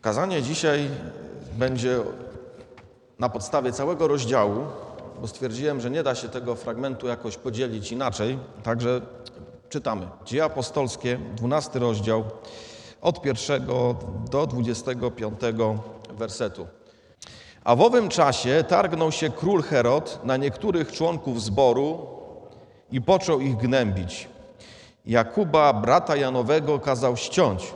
Kazanie dzisiaj będzie na podstawie całego rozdziału, bo stwierdziłem, że nie da się tego fragmentu jakoś podzielić inaczej. Także czytamy. Dzieje apostolskie, 12 rozdział, od pierwszego do 25 wersetu. A w owym czasie targnął się król Herod na niektórych członków zboru i począł ich gnębić. Jakuba, brata Janowego, kazał ściąć.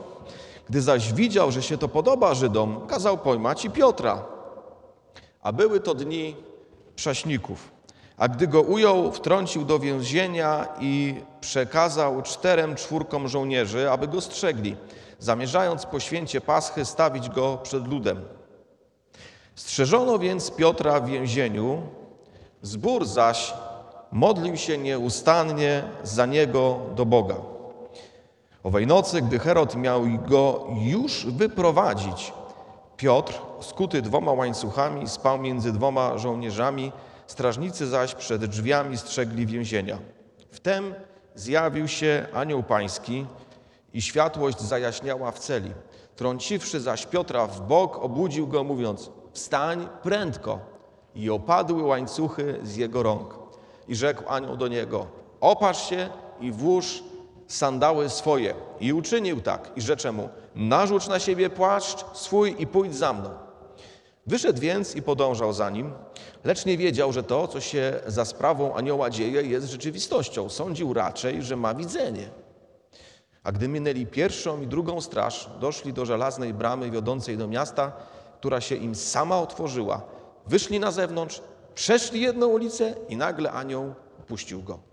Gdy zaś widział, że się to podoba Żydom, kazał pojmać i Piotra. A były to dni prześników. A gdy go ujął, wtrącił do więzienia i przekazał czterem czwórkom żołnierzy, aby go strzegli, zamierzając po święcie Paschy stawić go przed ludem. Strzeżono więc Piotra w więzieniu, zbór zaś modlił się nieustannie za niego do Boga. Owej nocy, gdy Herod miał go już wyprowadzić, Piotr, skuty dwoma łańcuchami, spał między dwoma żołnierzami, strażnicy zaś przed drzwiami strzegli więzienia. Wtem zjawił się anioł pański i światłość zajaśniała w celi. Trąciwszy zaś Piotra w bok, obudził go, mówiąc: Wstań prędko! I opadły łańcuchy z jego rąk. I rzekł anioł do niego: Opatrz się i włóż sandały swoje. I uczynił tak. I rzecze mu: Narzuć na siebie płaszcz swój i pójdź za mną. Wyszedł więc i podążał za nim, lecz nie wiedział, że to, co się za sprawą anioła dzieje, jest rzeczywistością. Sądził raczej, że ma widzenie. A gdy minęli pierwszą i drugą straż, doszli do żelaznej bramy wiodącej do miasta, która się im sama otworzyła. Wyszli na zewnątrz, przeszli jedną ulicę i nagle anioł puścił go.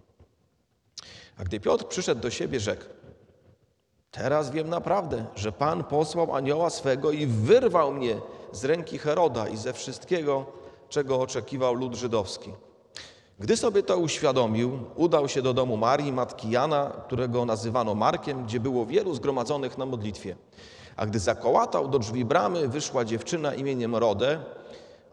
A gdy Piotr przyszedł do siebie, rzekł: Teraz wiem naprawdę, że Pan posłał anioła swego i wyrwał mnie z ręki Heroda i ze wszystkiego, czego oczekiwał lud żydowski. Gdy sobie to uświadomił, udał się do domu Marii, matki Jana, którego nazywano Markiem, gdzie było wielu zgromadzonych na modlitwie. A gdy zakołatał do drzwi bramy, wyszła dziewczyna imieniem Rodę,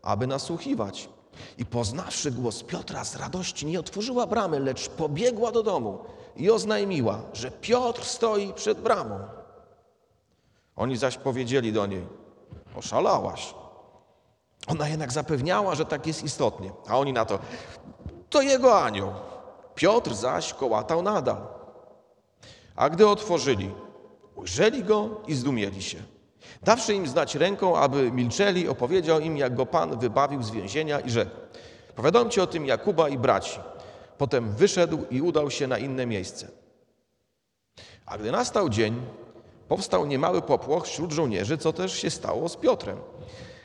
aby nasłuchiwać. I poznawszy głos Piotra z radości, nie otworzyła bramy, lecz pobiegła do domu i oznajmiła, że Piotr stoi przed bramą. Oni zaś powiedzieli do niej: Oszalałaś. Ona jednak zapewniała, że tak jest istotnie. A oni na to: To jego anioł. Piotr zaś kołatał nadal. A gdy otworzyli, ujrzeli go i zdumieli się. Dawszy im znać ręką, aby milczeli, opowiedział im, jak go Pan wybawił z więzienia i rzekł: Powiadomcie o tym Jakuba i braci. Potem wyszedł i udał się na inne miejsce. A gdy nastał dzień, powstał niemały popłoch wśród żołnierzy, co też się stało z Piotrem.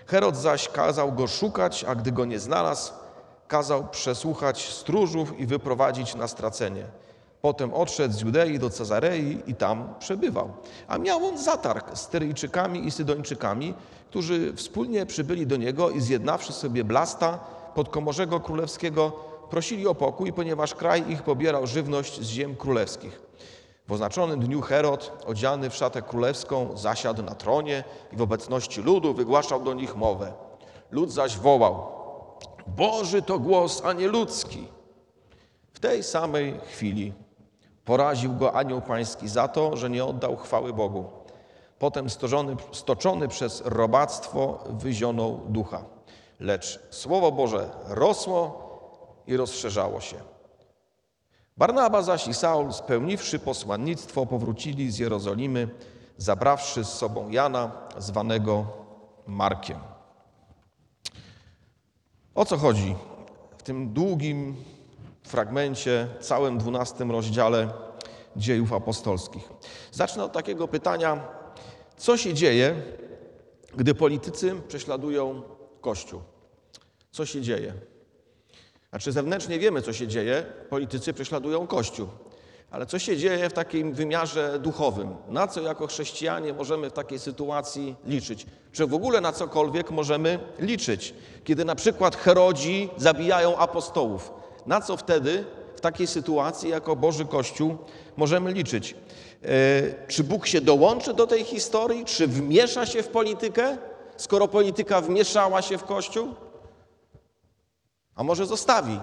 Herod zaś kazał go szukać, a gdy go nie znalazł, kazał przesłuchać stróżów i wyprowadzić na stracenie. Potem odszedł z Judei do Cezarei i tam przebywał. A miał on zatarg z Tyryjczykami i Sydończykami, którzy wspólnie przybyli do niego i zjednawszy sobie Blasta, podkomorzego królewskiego, prosili o pokój, ponieważ kraj ich pobierał żywność z ziem królewskich. W oznaczonym dniu Herod, odziany w szatę królewską, zasiadł na tronie i w obecności ludu wygłaszał do nich mowę. Lud zaś wołał: Boży to głos, a nie ludzki. W tej samej chwili poraził go anioł pański za to, że nie oddał chwały Bogu. Potem stoczony, stoczony przez robactwo wyzionął ducha. Lecz Słowo Boże rosło i rozszerzało się. Barnaba zaś i Saul, spełniwszy posłannictwo, powrócili z Jerozolimy, zabrawszy z sobą Jana, zwanego Markiem. O co chodzi w tym długim fragmencie, całym dwunastym rozdziale dziejów apostolskich? Zacznę od takiego pytania, co się dzieje, gdy politycy prześladują Kościół? Co się dzieje? Znaczy zewnętrznie wiemy, co się dzieje. Politycy prześladują Kościół. Ale co się dzieje w takim wymiarze duchowym? Na co jako chrześcijanie możemy w takiej sytuacji liczyć? Czy w ogóle na cokolwiek możemy liczyć? Kiedy na przykład Herodzi zabijają apostołów. Na co wtedy w takiej sytuacji jako Boży Kościół możemy liczyć? E, czy Bóg się dołączy do tej historii? Czy wmiesza się w politykę, skoro polityka wmieszała się w Kościół? A może zostawi?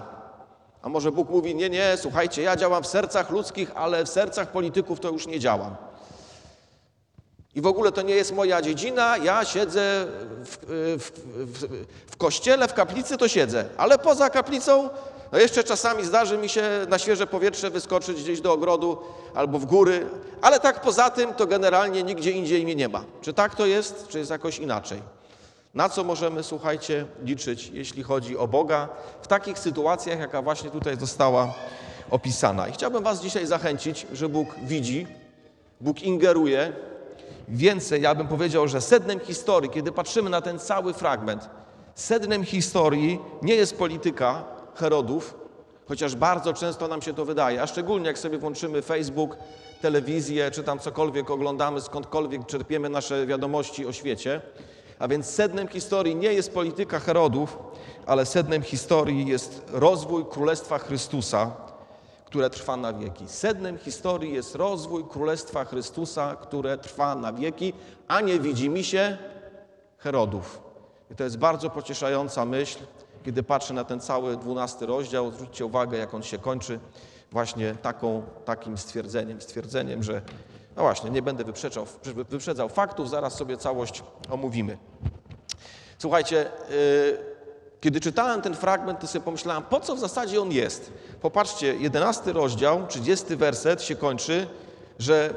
A może Bóg mówi: Nie, nie, słuchajcie, ja działam w sercach ludzkich, ale w sercach polityków to już nie działam. I w ogóle to nie jest moja dziedzina, ja siedzę w, w, w, w kościele, w kaplicy to siedzę, ale poza kaplicą, no jeszcze czasami zdarzy mi się na świeże powietrze wyskoczyć gdzieś do ogrodu albo w góry, ale tak poza tym to generalnie nigdzie indziej mnie nie ma. Czy tak to jest, czy jest jakoś inaczej? Na co możemy, słuchajcie, liczyć, jeśli chodzi o Boga w takich sytuacjach, jaka właśnie tutaj została opisana? I chciałbym Was dzisiaj zachęcić, że Bóg widzi, Bóg ingeruje. Więcej, ja bym powiedział, że sednem historii, kiedy patrzymy na ten cały fragment, sednem historii nie jest polityka Herodów, chociaż bardzo często nam się to wydaje, a szczególnie jak sobie włączymy Facebook, telewizję, czy tam cokolwiek oglądamy, skądkolwiek czerpiemy nasze wiadomości o świecie. A więc sednem historii nie jest polityka Herodów, ale sednem historii jest rozwój Królestwa Chrystusa, które trwa na wieki. Sednem historii jest rozwój Królestwa Chrystusa, które trwa na wieki, a nie widzi mi się Herodów. I to jest bardzo pocieszająca myśl, kiedy patrzę na ten cały dwunasty rozdział. Zwróćcie uwagę, jak on się kończy właśnie taką, takim stwierdzeniem, stwierdzeniem, że no właśnie, nie będę wyprzedzał, wyprzedzał faktów, zaraz sobie całość omówimy. Słuchajcie, yy, kiedy czytałem ten fragment, to sobie pomyślałem, po co w zasadzie on jest? Popatrzcie, 11 rozdział, 30 werset się kończy, że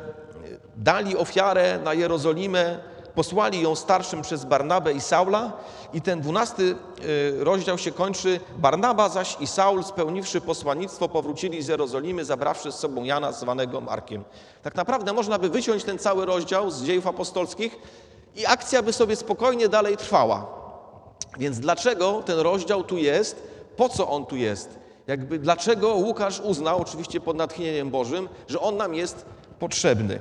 dali ofiarę na Jerozolimę, posłali ją starszym przez Barnabę i Saula i ten 12 y, rozdział się kończy, Barnaba zaś i Saul spełniwszy posłannictwo powrócili z Jerozolimy, zabrawszy z sobą Jana zwanego Markiem. Tak naprawdę można by wyciąć ten cały rozdział z dziejów apostolskich i akcja by sobie spokojnie dalej trwała. Więc dlaczego ten rozdział tu jest? Po co on tu jest? Jakby dlaczego Łukasz uznał, oczywiście pod natchnieniem Bożym, że on nam jest potrzebny?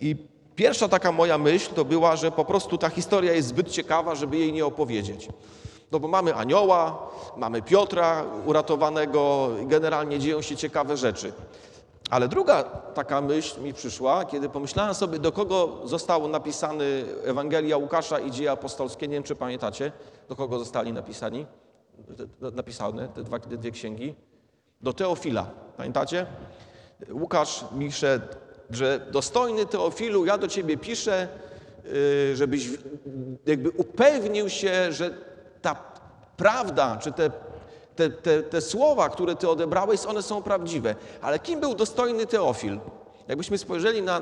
I pierwsza taka moja myśl to była, że po prostu ta historia jest zbyt ciekawa, żeby jej nie opowiedzieć. No bo mamy anioła, mamy Piotra uratowanego, generalnie dzieją się ciekawe rzeczy. Ale druga taka myśl mi przyszła, kiedy pomyślałem sobie, do kogo został napisany Ewangelia Łukasza i Dzieje Apostolskie. Nie wiem, czy pamiętacie, do kogo zostali napisani, napisane te dwa, dwie księgi. Do Teofila. Pamiętacie? Łukasz pisze, że dostojny Teofilu, ja do ciebie piszę, y, żebyś jakby upewnił się, że ta prawda, czy te te, te, te słowa, które ty odebrałeś, one są prawdziwe. Ale kim był dostojny Teofil? Jakbyśmy spojrzeli na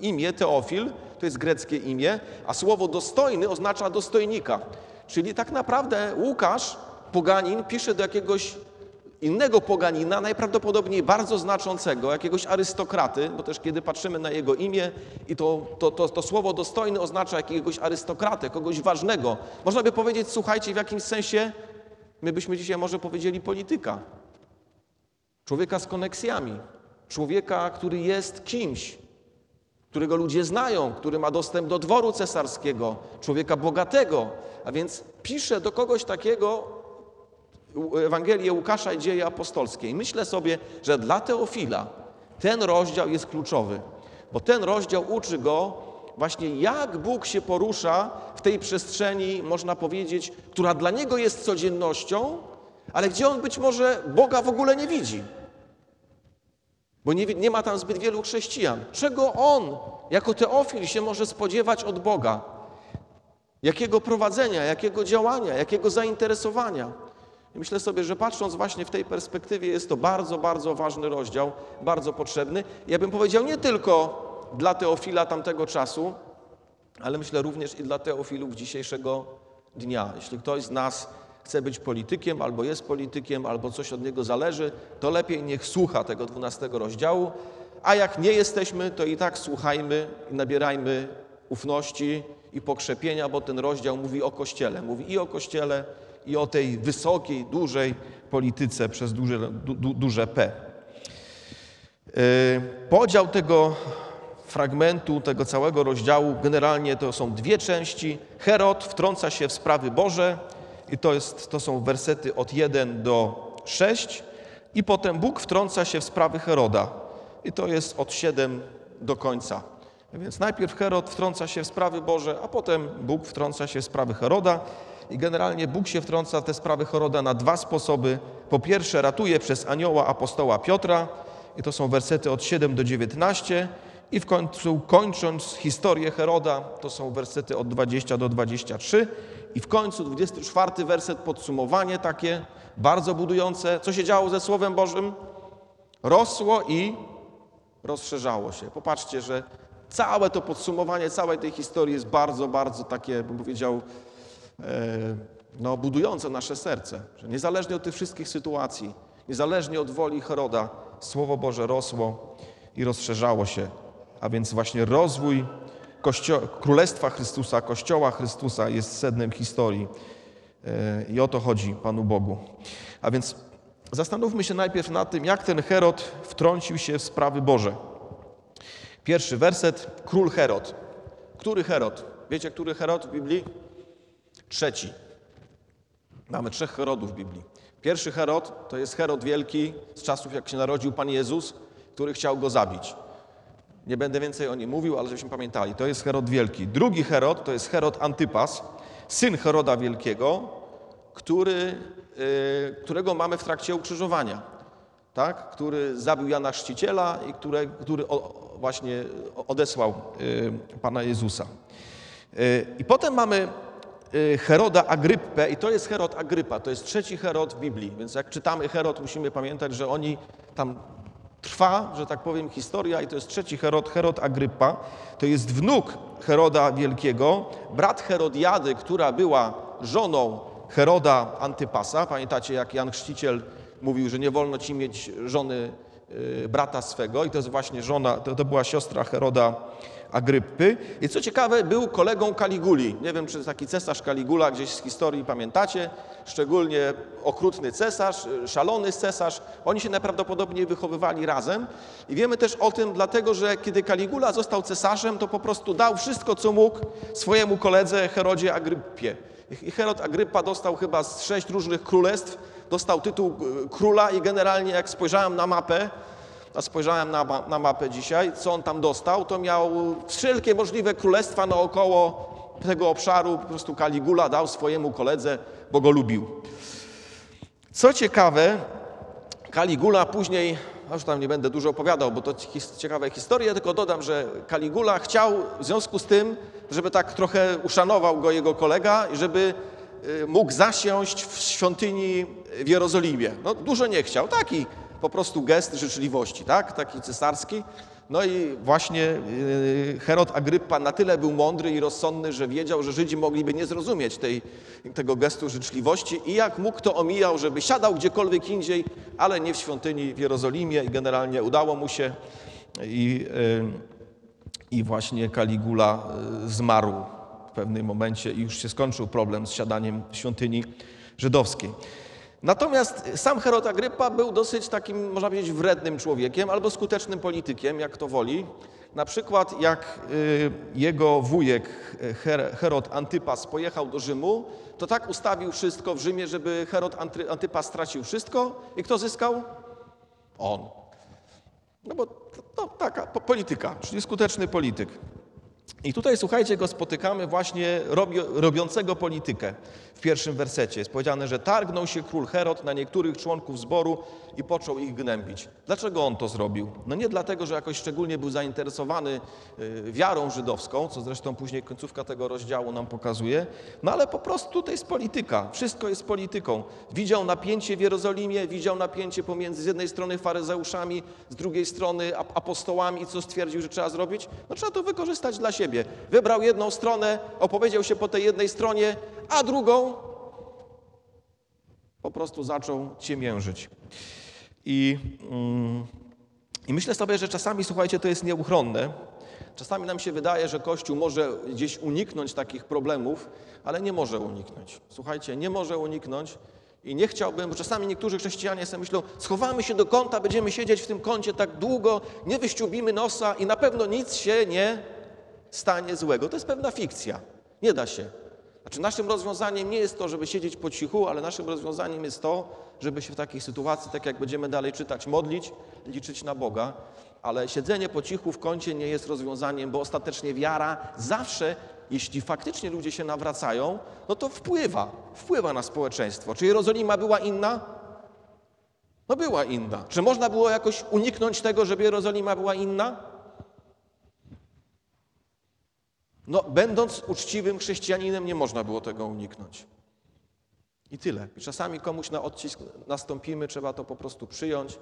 imię Teofil, to jest greckie imię, a słowo dostojny oznacza dostojnika. Czyli tak naprawdę Łukasz, poganin, pisze do jakiegoś innego poganina, najprawdopodobniej bardzo znaczącego, jakiegoś arystokraty, bo też kiedy patrzymy na jego imię i to, to, to, to słowo dostojny oznacza jakiegoś arystokratę, kogoś ważnego. Można by powiedzieć, słuchajcie, w jakimś sensie My byśmy dzisiaj może powiedzieli polityka. Człowieka z koneksjami. Człowieka, który jest kimś, którego ludzie znają, który ma dostęp do dworu cesarskiego, człowieka bogatego. A więc pisze do kogoś takiego Ewangelię Łukasza i dzieje apostolskie. I myślę sobie, że dla Teofila ten rozdział jest kluczowy, bo ten rozdział uczy go właśnie jak Bóg się porusza w tej przestrzeni, można powiedzieć, która dla niego jest codziennością, ale gdzie on być może Boga w ogóle nie widzi. Bo nie, nie ma tam zbyt wielu chrześcijan. Czego on, jako teofil, się może spodziewać od Boga? Jakiego prowadzenia, jakiego działania, jakiego zainteresowania? I myślę sobie, że patrząc właśnie w tej perspektywie, jest to bardzo, bardzo ważny rozdział, bardzo potrzebny. Ja bym powiedział nie tylko dla Teofila tamtego czasu, ale myślę również i dla Teofilów dzisiejszego dnia. Jeśli ktoś z nas chce być politykiem, albo jest politykiem, albo coś od niego zależy, to lepiej niech słucha tego 12 rozdziału, a jak nie jesteśmy, to i tak słuchajmy i nabierajmy ufności i pokrzepienia, bo ten rozdział mówi o Kościele. Mówi i o Kościele, i o tej wysokiej, dużej polityce przez duże, du, duże P. Yy, podział tego fragmentu tego całego rozdziału generalnie to są dwie części. Herod wtrąca się w sprawy Boże i to, jest, to są wersety od 1 do 6 i potem Bóg wtrąca się w sprawy Heroda i to jest od 7 do końca. Więc najpierw Herod wtrąca się w sprawy Boże, a potem Bóg wtrąca się w sprawy Heroda. I generalnie Bóg się wtrąca w te sprawy Heroda na dwa sposoby. Po pierwsze, ratuje przez anioła apostoła Piotra, i to są wersety od 7 do 19, I w końcu, kończąc historię Heroda, to są wersety od 20 do 23. I w końcu 24 werset, podsumowanie takie bardzo budujące. Co się działo ze Słowem Bożym? Rosło i rozszerzało się. Popatrzcie, że całe to podsumowanie całej tej historii jest bardzo, bardzo takie, bym powiedział, no, budujące nasze serce. Że niezależnie od tych wszystkich sytuacji, niezależnie od woli Heroda, Słowo Boże rosło i rozszerzało się. A więc właśnie rozwój Kościo Królestwa Chrystusa, Kościoła Chrystusa jest sednem historii. E, I o to chodzi Panu Bogu. A więc zastanówmy się najpierw nad tym, jak ten Herod wtrącił się w sprawy Boże. Pierwszy werset, król Herod. Który Herod? Wiecie, który Herod w Biblii? Trzeci. Mamy trzech Herodów w Biblii. Pierwszy Herod to jest Herod Wielki z czasów, jak się narodził Pan Jezus, który chciał go zabić. Nie będę więcej o nim mówił, ale żebyśmy pamiętali. To jest Herod Wielki. Drugi Herod to jest Herod Antypas, syn Heroda Wielkiego, który, yy, którego mamy w trakcie ukrzyżowania. Tak? Który zabił Jana Chrzciciela i które, który o, właśnie odesłał yy, Pana Jezusa. Yy, I potem mamy y, Heroda Agryppę i to jest Herod Agrypa, to jest trzeci Herod w Biblii, więc jak czytamy Herod musimy pamiętać, że oni tam trwa, że tak powiem, historia i to jest trzeci Herod, Herod Agrypa. To jest wnuk Heroda Wielkiego, brat Herodiady, która była żoną Heroda Antypasa. Pamiętacie, jak Jan Chrzciciel mówił, że nie wolno ci mieć żony y, brata swego i to jest właśnie żona, to, to była siostra Heroda Agryppy. I co ciekawe, był kolegą Kaliguli. Nie wiem, czy taki cesarz Kaligula gdzieś z historii pamiętacie, szczególnie okrutny cesarz, szalony cesarz. Oni się najprawdopodobniej wychowywali razem. I wiemy też o tym, dlatego że kiedy Kaligula został cesarzem, to po prostu dał wszystko, co mógł swojemu koledze Herodzie Agryppie. I Herod Agrypa dostał chyba z sześć różnych królestw, dostał tytuł e, króla i generalnie jak spojrzałem na mapę, a spojrzałem na, na mapę dzisiaj, co on tam dostał, to miał wszelkie możliwe królestwa naokoło tego obszaru, po prostu Kaligula dał swojemu koledze, bo go lubił. Co ciekawe, Kaligula później, już tam nie będę dużo opowiadał, bo to ciekawe historie, tylko dodam, że Kaligula chciał w związku z tym, żeby tak trochę uszanował go jego kolega i żeby y, mógł zasiąść w świątyni w Jerozolimie. No dużo nie chciał, taki po prostu gest życzliwości, tak? taki cesarski. No i właśnie y, Herod Agrypa na tyle był mądry i rozsądny, że wiedział, że Żydzi mogliby nie zrozumieć tej, tego gestu życzliwości i jak mógł to omijał, żeby siadał gdziekolwiek indziej, ale nie w świątyni w Jerozolimie i generalnie udało mu się i, y, i właśnie Kaligula y, zmarł w pewnym momencie i już się skończył problem z siadaniem w świątyni żydowskiej. Natomiast sam Herod Agrypa był dosyć takim, można powiedzieć, wrednym człowiekiem albo skutecznym politykiem, jak to woli. Na przykład jak y, jego wujek Herod Antypas pojechał do Rzymu, to tak ustawił wszystko w Rzymie, żeby Herod Antypas stracił wszystko i kto zyskał? On. No bo to taka polityka, czyli skuteczny polityk. I tutaj, słuchajcie, go spotykamy właśnie robiącego politykę. W pierwszym wersecie jest powiedziane, że targnął się król Herod na niektórych członków zboru i począł ich gnębić. Dlaczego on to zrobił? No nie dlatego, że jakoś szczególnie był zainteresowany y, wiarą żydowską, co zresztą później końcówka tego rozdziału nam pokazuje, no ale po prostu tutaj jest polityka. Wszystko jest polityką. Widział napięcie w Jerozolimie, widział napięcie pomiędzy z jednej strony faryzeuszami, z drugiej strony apostołami i co stwierdził, że trzeba zrobić? No trzeba to wykorzystać dla siebie. Wybrał jedną stronę, opowiedział się po tej jednej stronie, a drugą po prostu zaczął ciemiężyć. I, mm, I myślę sobie, że czasami, słuchajcie, to jest nieuchronne. Czasami nam się wydaje, że Kościół może gdzieś uniknąć takich problemów, ale nie może uniknąć. Słuchajcie, nie może uniknąć. I nie chciałbym, bo czasami niektórzy chrześcijanie sobie myślą, schowamy się do kąta, będziemy siedzieć w tym kącie tak długo, nie wyściubimy nosa i na pewno nic się nie stanie złego. To jest pewna fikcja. Nie da się. Znaczy, naszym rozwiązaniem nie jest to, żeby siedzieć po cichu, ale naszym rozwiązaniem jest to, żeby się w takiej sytuacji, tak jak będziemy dalej czytać, modlić, liczyć na Boga. Ale siedzenie po cichu w kącie nie jest rozwiązaniem, bo ostatecznie wiara zawsze, jeśli faktycznie ludzie się nawracają, no to wpływa, wpływa na społeczeństwo. Czy Jerozolima była inna? No była inna. Czy można było jakoś uniknąć tego, żeby Jerozolima była inna? No, będąc uczciwym chrześcijaninem, nie można było tego uniknąć. I tyle. I czasami komuś na odcisk nastąpimy, trzeba to po prostu przyjąć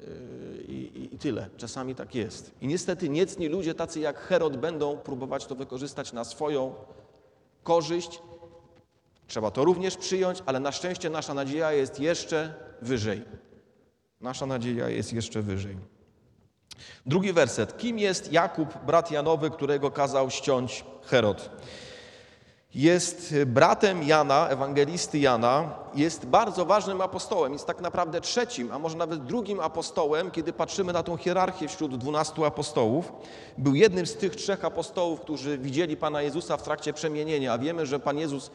yy, i, i, i tyle. Czasami tak jest. I niestety niecni ludzie, tacy jak Herod, będą próbować to wykorzystać na swoją korzyść. Trzeba to również przyjąć, ale na szczęście nasza nadzieja jest jeszcze wyżej. Nasza nadzieja jest jeszcze wyżej. Drugi werset. Kim jest Jakub, brat Janowy, którego kazał ściąć Herod? Jest bratem Jana, ewangelisty Jana, jest bardzo ważnym apostołem, jest tak naprawdę trzecim, a może nawet drugim apostołem, kiedy patrzymy na tą hierarchię wśród dwunastu apostołów. Był jednym z tych trzech apostołów, którzy widzieli Pana Jezusa w trakcie przemienienia, a wiemy, że Pan Jezus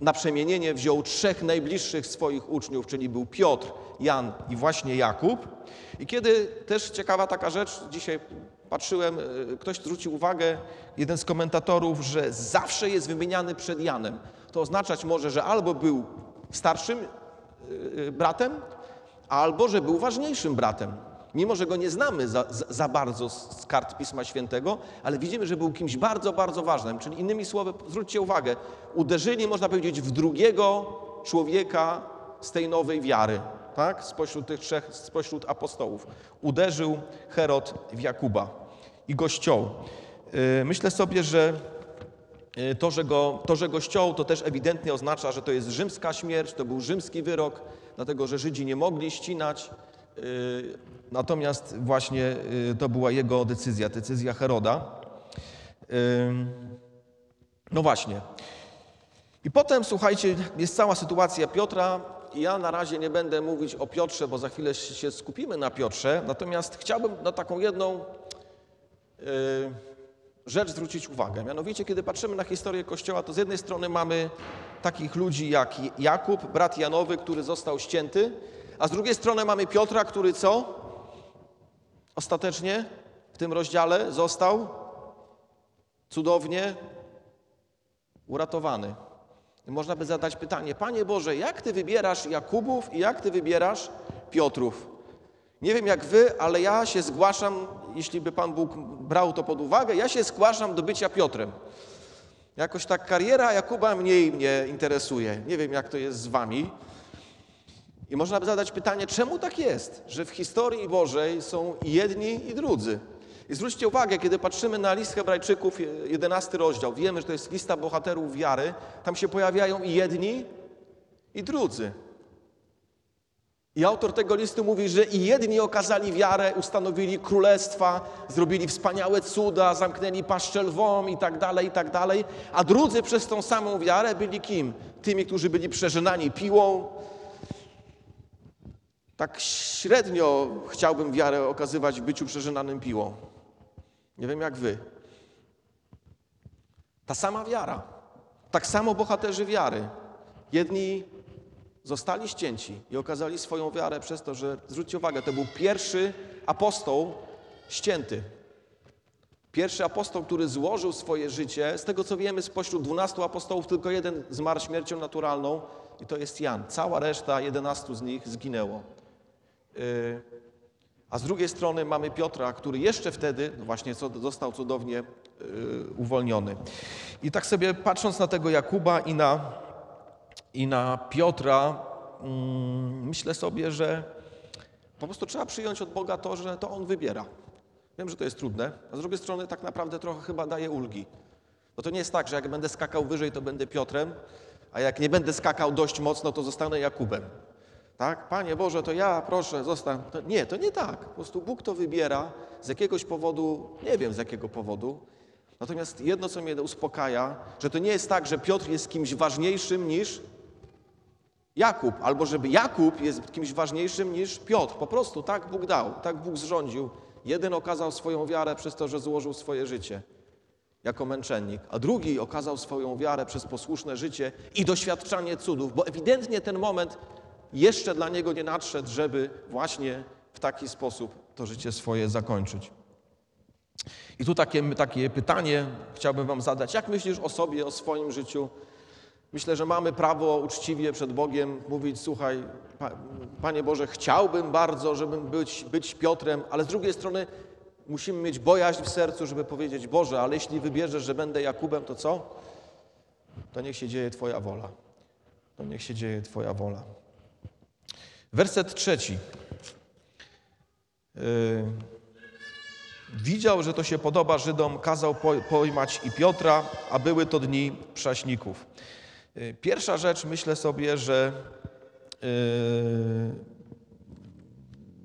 na przemienienie wziął trzech najbliższych swoich uczniów, czyli był Piotr, Jan i właśnie Jakub. I kiedy też ciekawa taka rzecz, dzisiaj patrzyłem, y, ktoś zwrócił uwagę, jeden z komentatorów, że zawsze jest wymieniany przed Janem. To oznaczać może, że albo był starszym y, y, bratem, albo że był ważniejszym bratem. Mimo, że go nie znamy za, za, bardzo z kart Pisma Świętego, ale widzimy, że był kimś bardzo, bardzo ważnym. Czyli innymi słowy, zwróćcie uwagę, uderzyli, można powiedzieć, w drugiego człowieka z tej nowej wiary, tak? spośród tych trzech, spośród apostołów. Uderzył Herod w Jakuba i go ściął. Myślę sobie, że to że, go, to, że go ściął, to też ewidentnie oznacza, że to jest rzymska śmierć, to był rzymski wyrok, dlatego że Żydzi nie mogli ścinać Natomiast właśnie y, to była jego decyzja, decyzja Heroda. No właśnie. I potem, słuchajcie, jest cała sytuacja Piotra. Ja na razie nie będę mówić o Piotrze, bo za chwilę się skupimy na Piotrze. Natomiast chciałbym na taką jedną y, rzecz zwrócić uwagę. Mianowicie, kiedy patrzymy na historię Kościoła, to z jednej strony mamy takich ludzi jak Jakub, brat Janowy, który został ścięty, a z drugiej strony mamy Piotra, który co? Ostatecznie w tym rozdziale został cudownie uratowany. Można by zadać pytanie, Panie Boże, jak Ty wybierasz Jakubów i jak Ty wybierasz Piotrów? Nie wiem jak Wy, ale ja się zgłaszam, jeśli by Pan Bóg brał to pod uwagę, ja się zgłaszam do bycia Piotrem. Jakoś tak kariera Jakuba mniej mnie interesuje. Nie wiem jak to jest z Wami. I można by zadać pytanie, czemu tak jest, że w historii Bożej są i jedni i drudzy. I zwróćcie uwagę, kiedy patrzymy na list Hebrajczyków, 11 rozdział, wiemy, że to jest lista bohaterów wiary, tam się pojawiają i jedni, i drudzy. I autor tego listu mówi, że i jedni okazali wiarę, ustanowili królestwa, zrobili wspaniałe cuda, zamknęli paszczę lwom i tak dalej, i tak dalej, a drudzy przez tą samą wiarę byli kim? Tymi, którzy byli przeżynani piłą, tak średnio chciałbym wiarę okazywać w byciu przeżynanym piłą. Nie wiem jak wy. Ta sama wiara, tak samo bohaterzy wiary. Jedni zostali ścięci i okazali swoją wiarę przez to, że, zwróćcie uwagę, to był pierwszy apostoł ścięty. Pierwszy apostoł, który złożył swoje życie, z tego co wiemy, spośród dwunastu apostołów tylko jeden zmarł śmiercią naturalną i to jest Jan. Cała reszta, jedenastu z nich zginęło. Y, a z drugiej strony mamy Piotra, który jeszcze wtedy no właśnie został cudownie y, uwolniony. I tak sobie patrząc na tego Jakuba i na, i na Piotra, mm, myślę sobie, że po prostu trzeba przyjąć od Boga to, że to On wybiera. Wiem, że to jest trudne, a z drugiej strony tak naprawdę trochę chyba daje ulgi. Bo to nie jest tak, że jak będę skakał wyżej, to będę Piotrem, a jak nie będę skakał dość mocno, to zostanę Jakubem. Tak? Panie Boże, to ja proszę, zostań. Nie, to nie tak. Po prostu Bóg to wybiera z jakiegoś powodu, nie wiem z jakiego powodu. Natomiast jedno, co mnie uspokaja, że to nie jest tak, że Piotr jest kimś ważniejszym niż Jakub, albo żeby Jakub jest kimś ważniejszym niż Piotr. Po prostu tak Bóg dał, tak Bóg zrządził. Jeden okazał swoją wiarę przez to, że złożył swoje życie jako męczennik, a drugi okazał swoją wiarę przez posłuszne życie i doświadczanie cudów, bo ewidentnie ten moment jeszcze dla niego nie nadszedł, żeby właśnie w taki sposób to życie swoje zakończyć. I tu takie, takie pytanie chciałbym Wam zadać. Jak myślisz o sobie, o swoim życiu? Myślę, że mamy prawo uczciwie przed Bogiem mówić: Słuchaj, Panie Boże, chciałbym bardzo, żebym być, być Piotrem, ale z drugiej strony musimy mieć bojaźń w sercu, żeby powiedzieć: Boże, ale jeśli wybierzesz, że będę Jakubem, to co? To niech się dzieje Twoja wola. To niech się dzieje Twoja wola. Werset trzeci. Yy, widział, że to się podoba Żydom, kazał pojmać i Piotra, a były to dni prześników. Yy, pierwsza rzecz, myślę sobie, że yy,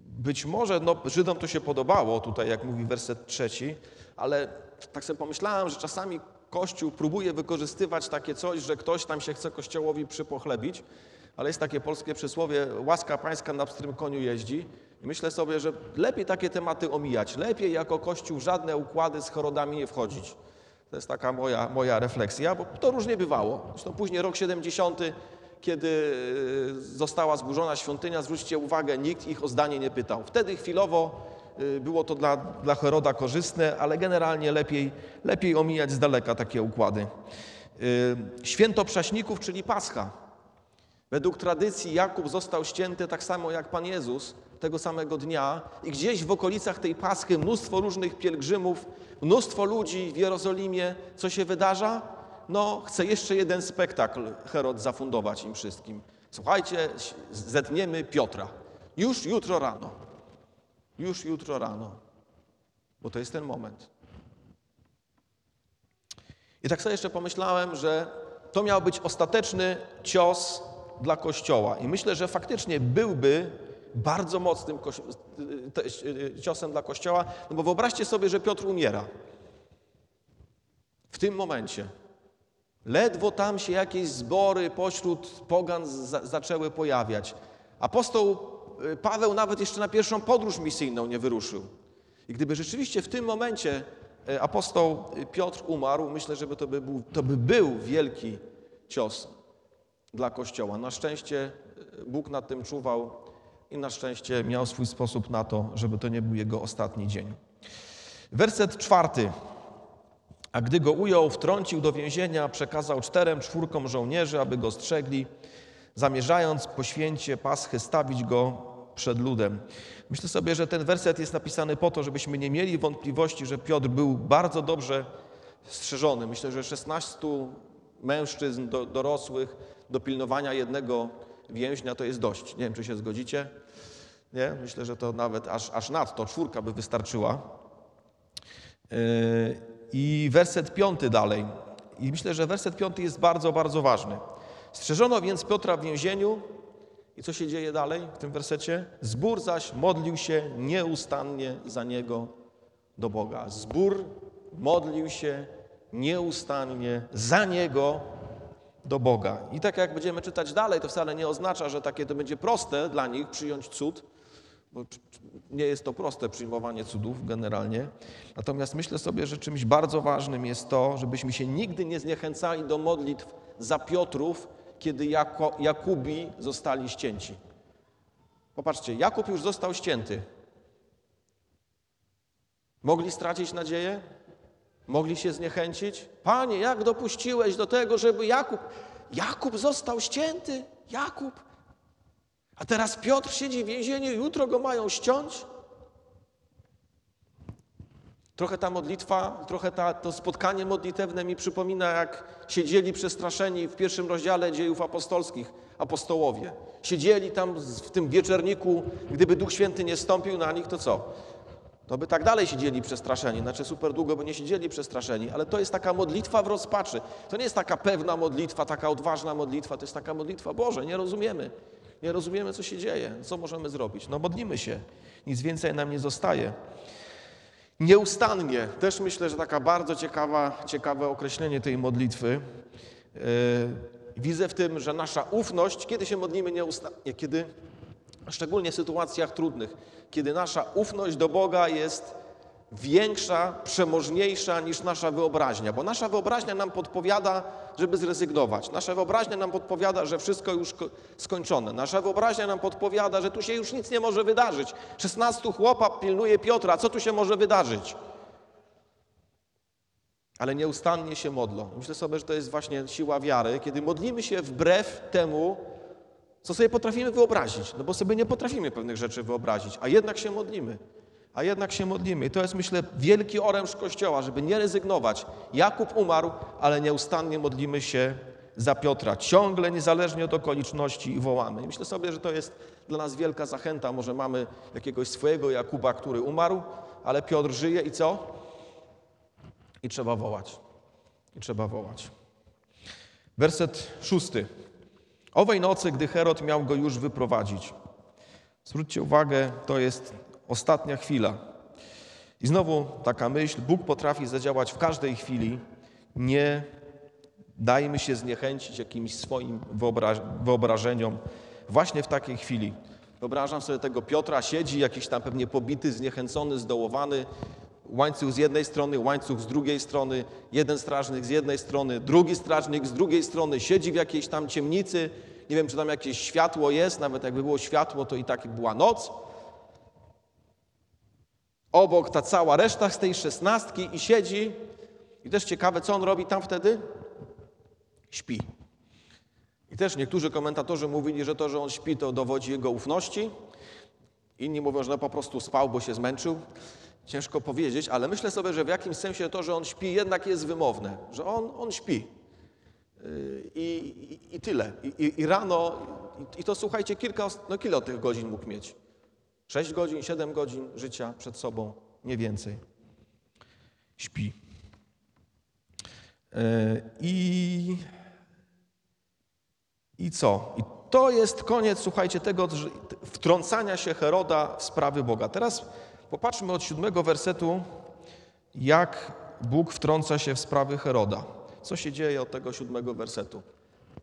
być może no, Żydom to się podobało, tutaj jak mówi werset trzeci, ale tak sobie pomyślałem, że czasami Kościół próbuje wykorzystywać takie coś, że ktoś tam się chce Kościołowi przypochlebić, ale jest takie polskie przysłowie, łaska pańska na pstrym koniu jeździ. I myślę sobie, że lepiej takie tematy omijać, lepiej jako Kościół żadne układy z chorodami nie wchodzić. To jest taka moja, moja refleksja, bo to różnie bywało. Zresztą później rok 70 kiedy e, została zburzona świątynia, zwróćcie uwagę, nikt ich o zdanie nie pytał. Wtedy chwilowo e, było to dla, dla Heroda korzystne, ale generalnie lepiej, lepiej omijać z daleka takie układy. E, święto Prześników, czyli Pascha. Według tradycji Jakub został ścięty tak samo jak Pan Jezus tego samego dnia i gdzieś w okolicach tej Paschy mnóstwo różnych pielgrzymów, mnóstwo ludzi w Jerozolimie. Co się wydarza? no chce jeszcze jeden spektakl Herod zafundować im wszystkim. Słuchajcie, zetniemy Piotra. Już jutro rano. Już jutro rano. Bo to jest ten moment. I tak sobie jeszcze pomyślałem, że to miał być ostateczny cios dla Kościoła. I myślę, że faktycznie byłby bardzo mocnym ciosem dla Kościoła, no bo wyobraźcie sobie, że Piotr umiera. W tym momencie. Ledwo tam się jakieś zbory pośród pogan za zaczęły pojawiać. Apostoł y, Paweł nawet jeszcze na pierwszą podróż misyjną nie wyruszył. I gdyby rzeczywiście w tym momencie y, apostoł Piotr umarł, myślę, że to by był, to by był wielki cios dla Kościoła. Na szczęście y, Bóg nad tym czuwał i na szczęście miał swój sposób na to, żeby to nie był jego ostatni dzień. Werset czwarty. A gdy go ujął, wtrącił do więzienia, przekazał czterem, czwórkom żołnierzy, aby go strzegli, zamierzając po święcie Paschy stawić go przed ludem. Myślę sobie, że ten werset jest napisany po to, żebyśmy nie mieli wątpliwości, że Piotr był bardzo dobrze strzeżony. Myślę, że 16 mężczyzn do, dorosłych do pilnowania jednego więźnia to jest dość. Nie wiem, czy się zgodzicie. Nie? Myślę, że to nawet aż, aż nadto czwórka by wystarczyła. Yy, i werset piąty dalej. I myślę, że werset piąty jest bardzo, bardzo ważny. Strzeżono więc Piotra w więzieniu. I co się dzieje dalej w tym wersecie? Zbór zaś modlił się nieustannie za niego do Boga. Zbór modlił się nieustannie za niego do Boga. I tak jak będziemy czytać dalej, to wcale nie oznacza, że takie to będzie proste dla nich przyjąć cud, bo nie jest to proste przyjmowanie cudów generalnie. Natomiast myślę sobie, że czymś bardzo ważnym jest to, żebyśmy się nigdy nie zniechęcali do modlitw za Piotrów, kiedy jako, Jakubi zostali ścięci. Popatrzcie, Jakub już został ścięty. Mogli stracić nadzieję? Mogli się zniechęcić? Panie, jak dopuściłeś do tego, żeby Jakub, Jakub został ścięty? Jakub, a teraz Piotr siedzi w więzieniu, jutro go mają ściąć. Trochę ta modlitwa, trochę ta, to spotkanie modlitewne mi przypomina, jak siedzieli przestraszeni w pierwszym rozdziale dziejów apostolskich apostołowie. Siedzieli tam w tym wieczerniku, gdyby Duch Święty nie stąpił na nich, to co? To by tak dalej siedzieli przestraszeni, znaczy super długo by nie siedzieli przestraszeni, ale to jest taka modlitwa w rozpaczy. To nie jest taka pewna modlitwa, taka odważna modlitwa, to jest taka modlitwa, Boże, nie rozumiemy. Nie rozumiemy, co się dzieje. Co możemy zrobić? No modlimy się. Nic więcej nam nie zostaje. Nieustannie, też myślę, że taka bardzo ciekawa, ciekawe określenie tej modlitwy. Yy, widzę w tym, że nasza ufność, kiedy się modlimy nieustannie, kiedy, szczególnie w sytuacjach trudnych, kiedy nasza ufność do Boga jest większa, przemożniejsza niż nasza wyobraźnia, bo nasza wyobraźnia nam podpowiada, żeby zrezygnować. Nasza wyobraźnia nam podpowiada, że wszystko już skończone. Nasza wyobraźnia nam podpowiada, że tu się już nic nie może wydarzyć. 16 chłopa pilnuje Piotra, co tu się może wydarzyć? Ale nieustannie się modlą. Myślę sobie, że to jest właśnie siła wiary, kiedy modlimy się wbrew temu, co sobie potrafimy wyobrazić. No bo sobie nie potrafimy pewnych rzeczy wyobrazić, a jednak się modlimy. a jednak się modlimy. I to jest, myślę, wielki oręż Kościoła, żeby nie rezygnować. Jakub umarł, ale nieustannie modlimy się za Piotra. Ciągle, niezależnie od okoliczności wołamy. I myślę sobie, że to jest dla nas wielka zachęta. Może mamy jakiegoś swojego Jakuba, który umarł, ale Piotr żyje i co? I trzeba wołać. I trzeba wołać. Werset szósty. Owej nocy, gdy Herod miał go już wyprowadzić. Zwróćcie uwagę, to jest ostatnia chwila. I znowu taka myśl, Bóg potrafi zadziałać w każdej chwili. Nie dajmy się zniechęcić jakimś swoim wyobraż wyobrażeniom właśnie w takiej chwili. Wyobrażam sobie tego Piotra, siedzi jakiś tam pewnie pobity, zniechęcony, zdołowany, łańcuch z jednej strony, łańcuch z drugiej strony, jeden strażnik z jednej strony, drugi strażnik z drugiej strony, siedzi w jakiejś tam ciemnicy, nie wiem, czy tam jakieś światło jest, nawet jakby było światło, to i tak była noc. Obok ta cała reszta z tej szesnastki i siedzi. I też ciekawe, co on robi tam wtedy? Śpi. I też niektórzy komentatorzy mówili, że to, że on śpi, to dowodzi jego ufności. Inni mówią, że no po prostu spał, bo się zmęczył. Ciężko powiedzieć, ale myślę sobie, że w jakimś sensie to, że on śpi, jednak jest wymowne, że on, on śpi. Yy, I, i, i tyle. I, I, rano, i, to słuchajcie, kilka, no kilka tych godzin mógł mieć. Sześć godzin, siedem godzin życia przed sobą, nie więcej. Śpi. Yy, I, I co? I to jest koniec, słuchajcie, tego wtrącania się Heroda w sprawy Boga. Teraz popatrzmy od siódmego wersetu, jak Bóg wtrąca się w sprawy Heroda. Co się dzieje od tego siódmego wersetu?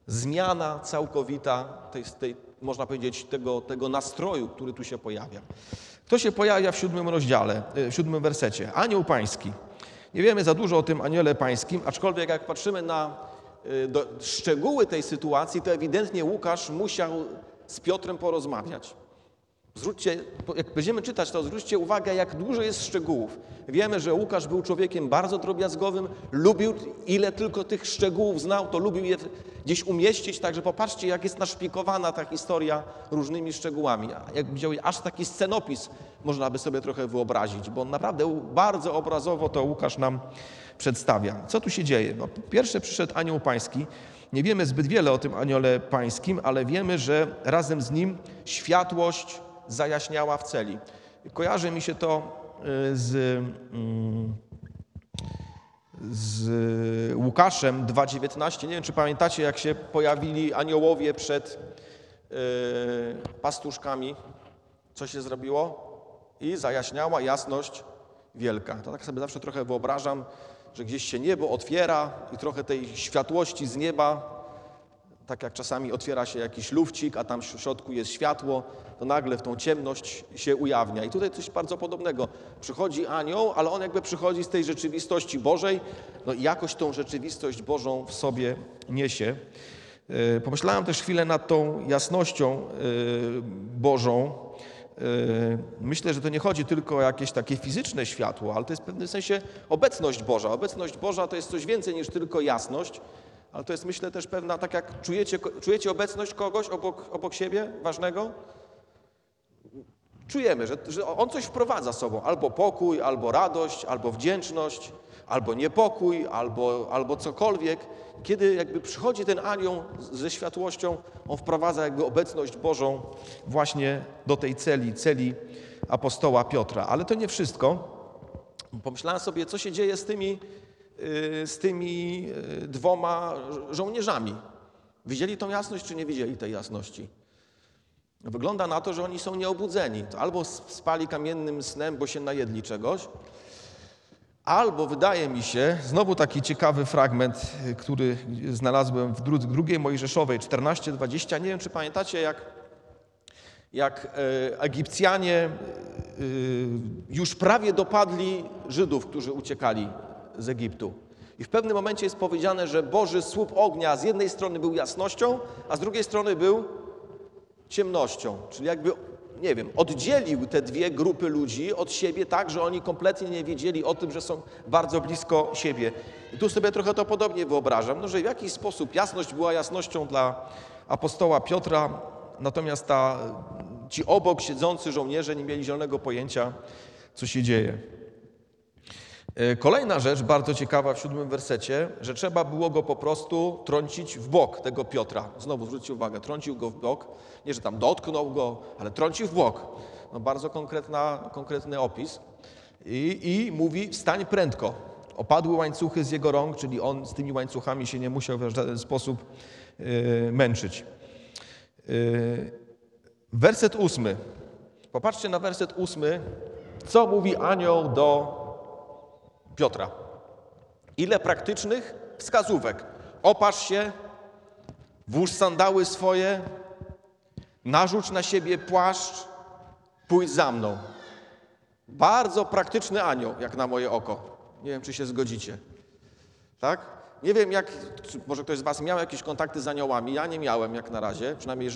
Zmiana całkowita tej, tej można powiedzieć, tego, tego nastroju, który tu się pojawia. Kto się pojawia w siódmym rozdziale, e, w siódmym wersecie? Anioł pański. Nie wiemy za dużo o tym aniele pańskim, aczkolwiek jak patrzymy na e, do, szczegóły tej sytuacji, to ewidentnie Łukasz musiał z Piotrem porozmawiać. Zwróćcie, jak będziemy czytać, to zwróćcie uwagę, jak dużo jest szczegółów. Wiemy, że Łukasz był człowiekiem bardzo drobiazgowym, lubił, ile tylko tych szczegółów znał, to lubił je gdzieś umieścić, także popatrzcie, jak jest naszpikowana ta historia różnymi szczegółami. Jak wziął aż taki scenopis można by sobie trochę wyobrazić, bo naprawdę bardzo obrazowo to Łukasz nam przedstawia. Co tu się dzieje? No, pierwsze przyszedł anioł pański. Nie wiemy zbyt wiele o tym aniole pańskim, ale wiemy, że razem z nim światłość zajaśniała w celi. Kojarzy mi się to y, z, mm, z Łukaszem 2,19. Nie wiem, czy pamiętacie, jak się pojawili aniołowie przed y, pastuszkami. Co się zrobiło? I zajaśniała jasność wielka. To tak sobie zawsze trochę wyobrażam, że gdzieś się niebo otwiera i trochę tej światłości z nieba tak jak czasami otwiera się jakiś lufcik, a tam w środku jest światło, to nagle w tą ciemność się ujawnia. I tutaj coś bardzo podobnego. Przychodzi anioł, ale on jakby przychodzi z tej rzeczywistości Bożej, no i jakoś tą rzeczywistość Bożą w sobie niesie. E, pomyślałem też chwilę nad tą jasnością e, Bożą. E, myślę, że to nie chodzi tylko o jakieś takie fizyczne światło, ale to jest w pewnym sensie obecność Boża. Obecność Boża to jest coś więcej niż tylko jasność ale to jest myślę też pewna, tak jak czujecie, czujecie obecność kogoś obok, obok siebie, ważnego? Czujemy, że, że on coś wprowadza sobą, albo pokój, albo radość, albo wdzięczność, albo niepokój, albo, albo cokolwiek. Kiedy jakby przychodzi ten anioł ze światłością, on wprowadza jakby obecność Bożą właśnie do tej celi, celi apostoła Piotra. Ale to nie wszystko. Pomyślałem sobie, co się dzieje z tymi z tymi y, dwoma żołnierzami. Widzieli tą jasność, czy nie widzieli tej jasności? Wygląda na to, że oni są nieobudzeni. Albo spali kamiennym snem, bo się najedli czegoś, albo wydaje mi się, znowu taki ciekawy fragment, y, który znalazłem w drugiej Mojżeszowej 14:20. Nie wiem, czy pamiętacie, jak, jak Egipcjanie już prawie dopadli Żydów, którzy uciekali z Egiptu. I w pewnym momencie jest powiedziane, że Boży słup ognia z jednej strony był jasnością, a z drugiej strony był ciemnością. Czyli jakby, nie wiem, oddzielił te dwie grupy ludzi od siebie tak, że oni kompletnie nie wiedzieli o tym, że są bardzo blisko siebie. I tu sobie trochę to podobnie wyobrażam, no, że w jakiś sposób jasność była jasnością dla apostoła Piotra, natomiast ta, ci obok siedzący żołnierze nie mieli zielonego pojęcia, co się dzieje. E, Kolejna rzecz, bardzo ciekawa w siódmym wersecie, że trzeba było go po prostu trącić w bok tego Piotra. Znowu zwróćcie uwagę, trącił go w bok, nie że tam dotknął go, ale trącił w bok. No bardzo konkretna, konkretny opis. I, I mówi, wstań prędko. Opadły łańcuchy z jego rąk, czyli on z tymi łańcuchami się nie musiał w żaden sposób e, męczyć. E, werset ósmy. Popatrzcie na werset ósmy, co mówi anioł do Piotra. Ile praktycznych wskazówek. Opasz się, włóż sandały swoje, narzuć na siebie płaszcz, pójdź za mną. Bardzo praktyczny anioł, jak na moje oko. Nie wiem, czy się zgodzicie. Tak? Nie wiem, jak, może ktoś z Was miał jakieś kontakty z aniołami. Ja nie miałem jak na razie, przynajmniej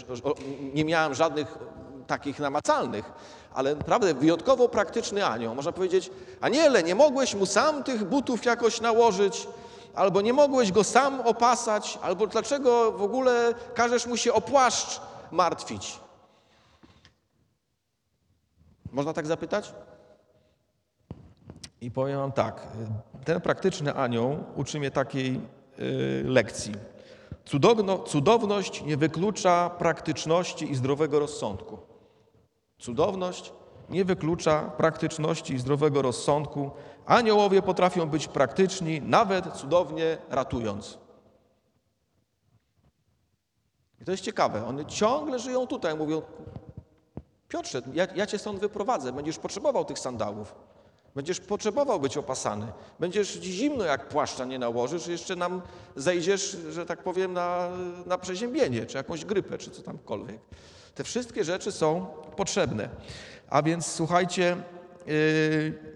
nie miałem żadnych takich namacalnych, ale naprawdę wyjątkowo praktyczny anioł. Można powiedzieć, aniele, nie mogłeś mu sam tych butów jakoś nałożyć, albo nie mogłeś go sam opasać, albo dlaczego w ogóle każesz mu się o płaszcz martwić? Można tak zapytać? I powiem wam tak, ten praktyczny anioł uczy mnie takiej y, lekcji. Cudowno, cudowność nie wyklucza praktyczności i zdrowego rozsądku. Cudowność nie wyklucza praktyczności i zdrowego rozsądku. Aniołowie potrafią być praktyczni, nawet cudownie ratując. I to jest ciekawe. One ciągle żyją tutaj. Mówią, Piotrze, ja, ja cię stąd wyprowadzę. Będziesz potrzebował tych sandałów. Będziesz potrzebował być opasany. Będziesz zimno, jak płaszcza nie nałożysz, jeszcze nam zejdziesz, że tak powiem, na, na przeziębienie, czy jakąś grypę, czy co tamkolwiek. Te wszystkie rzeczy są potrzebne. A więc słuchajcie, yy,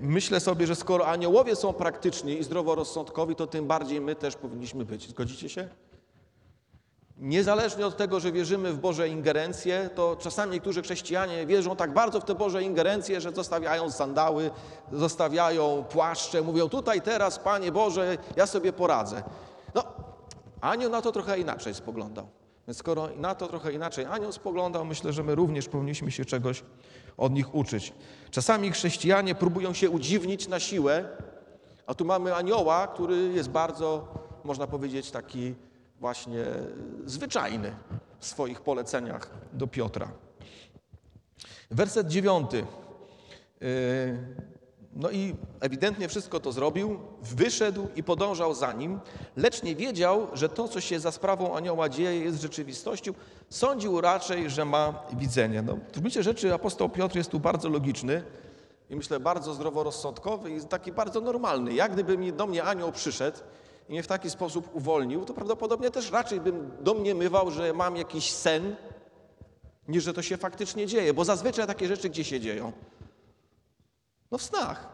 myślę sobie, że skoro aniołowie są praktyczni i zdroworozsądkowi, to tym bardziej my też powinniśmy być. Zgodzicie się? Niezależnie od tego, że wierzymy w Boże ingerencje, to czasami niektórzy chrześcijanie wierzą tak bardzo w te Boże ingerencje, że zostawiają sandały, zostawiają płaszcze, mówią tutaj teraz, Panie Boże, ja sobie poradzę. No, anioł na to trochę inaczej spoglądał. Więc skoro na to trochę inaczej anioł spoglądał, myślę, że my również powinniśmy się czegoś od nich uczyć. Czasami chrześcijanie próbują się udziwnić na siłę, a tu mamy anioła, który jest bardzo, można powiedzieć, taki właśnie zwyczajny w swoich poleceniach do Piotra. Werset dziewiąty. No i ewidentnie wszystko to zrobił, wyszedł i podążał za nim, lecz nie wiedział, że to, co się za sprawą anioła dzieje, jest rzeczywistością. Sądził raczej, że ma widzenie. No, w gruncie rzeczy apostoł Piotr jest tu bardzo logiczny i myślę bardzo zdroworozsądkowy i taki bardzo normalny. Jak gdyby do mnie anioł przyszedł i mnie w taki sposób uwolnił, to prawdopodobnie też raczej bym domniemywał, że mam jakiś sen, niż że to się faktycznie dzieje, bo zazwyczaj takie rzeczy gdzie się dzieją? No w snach.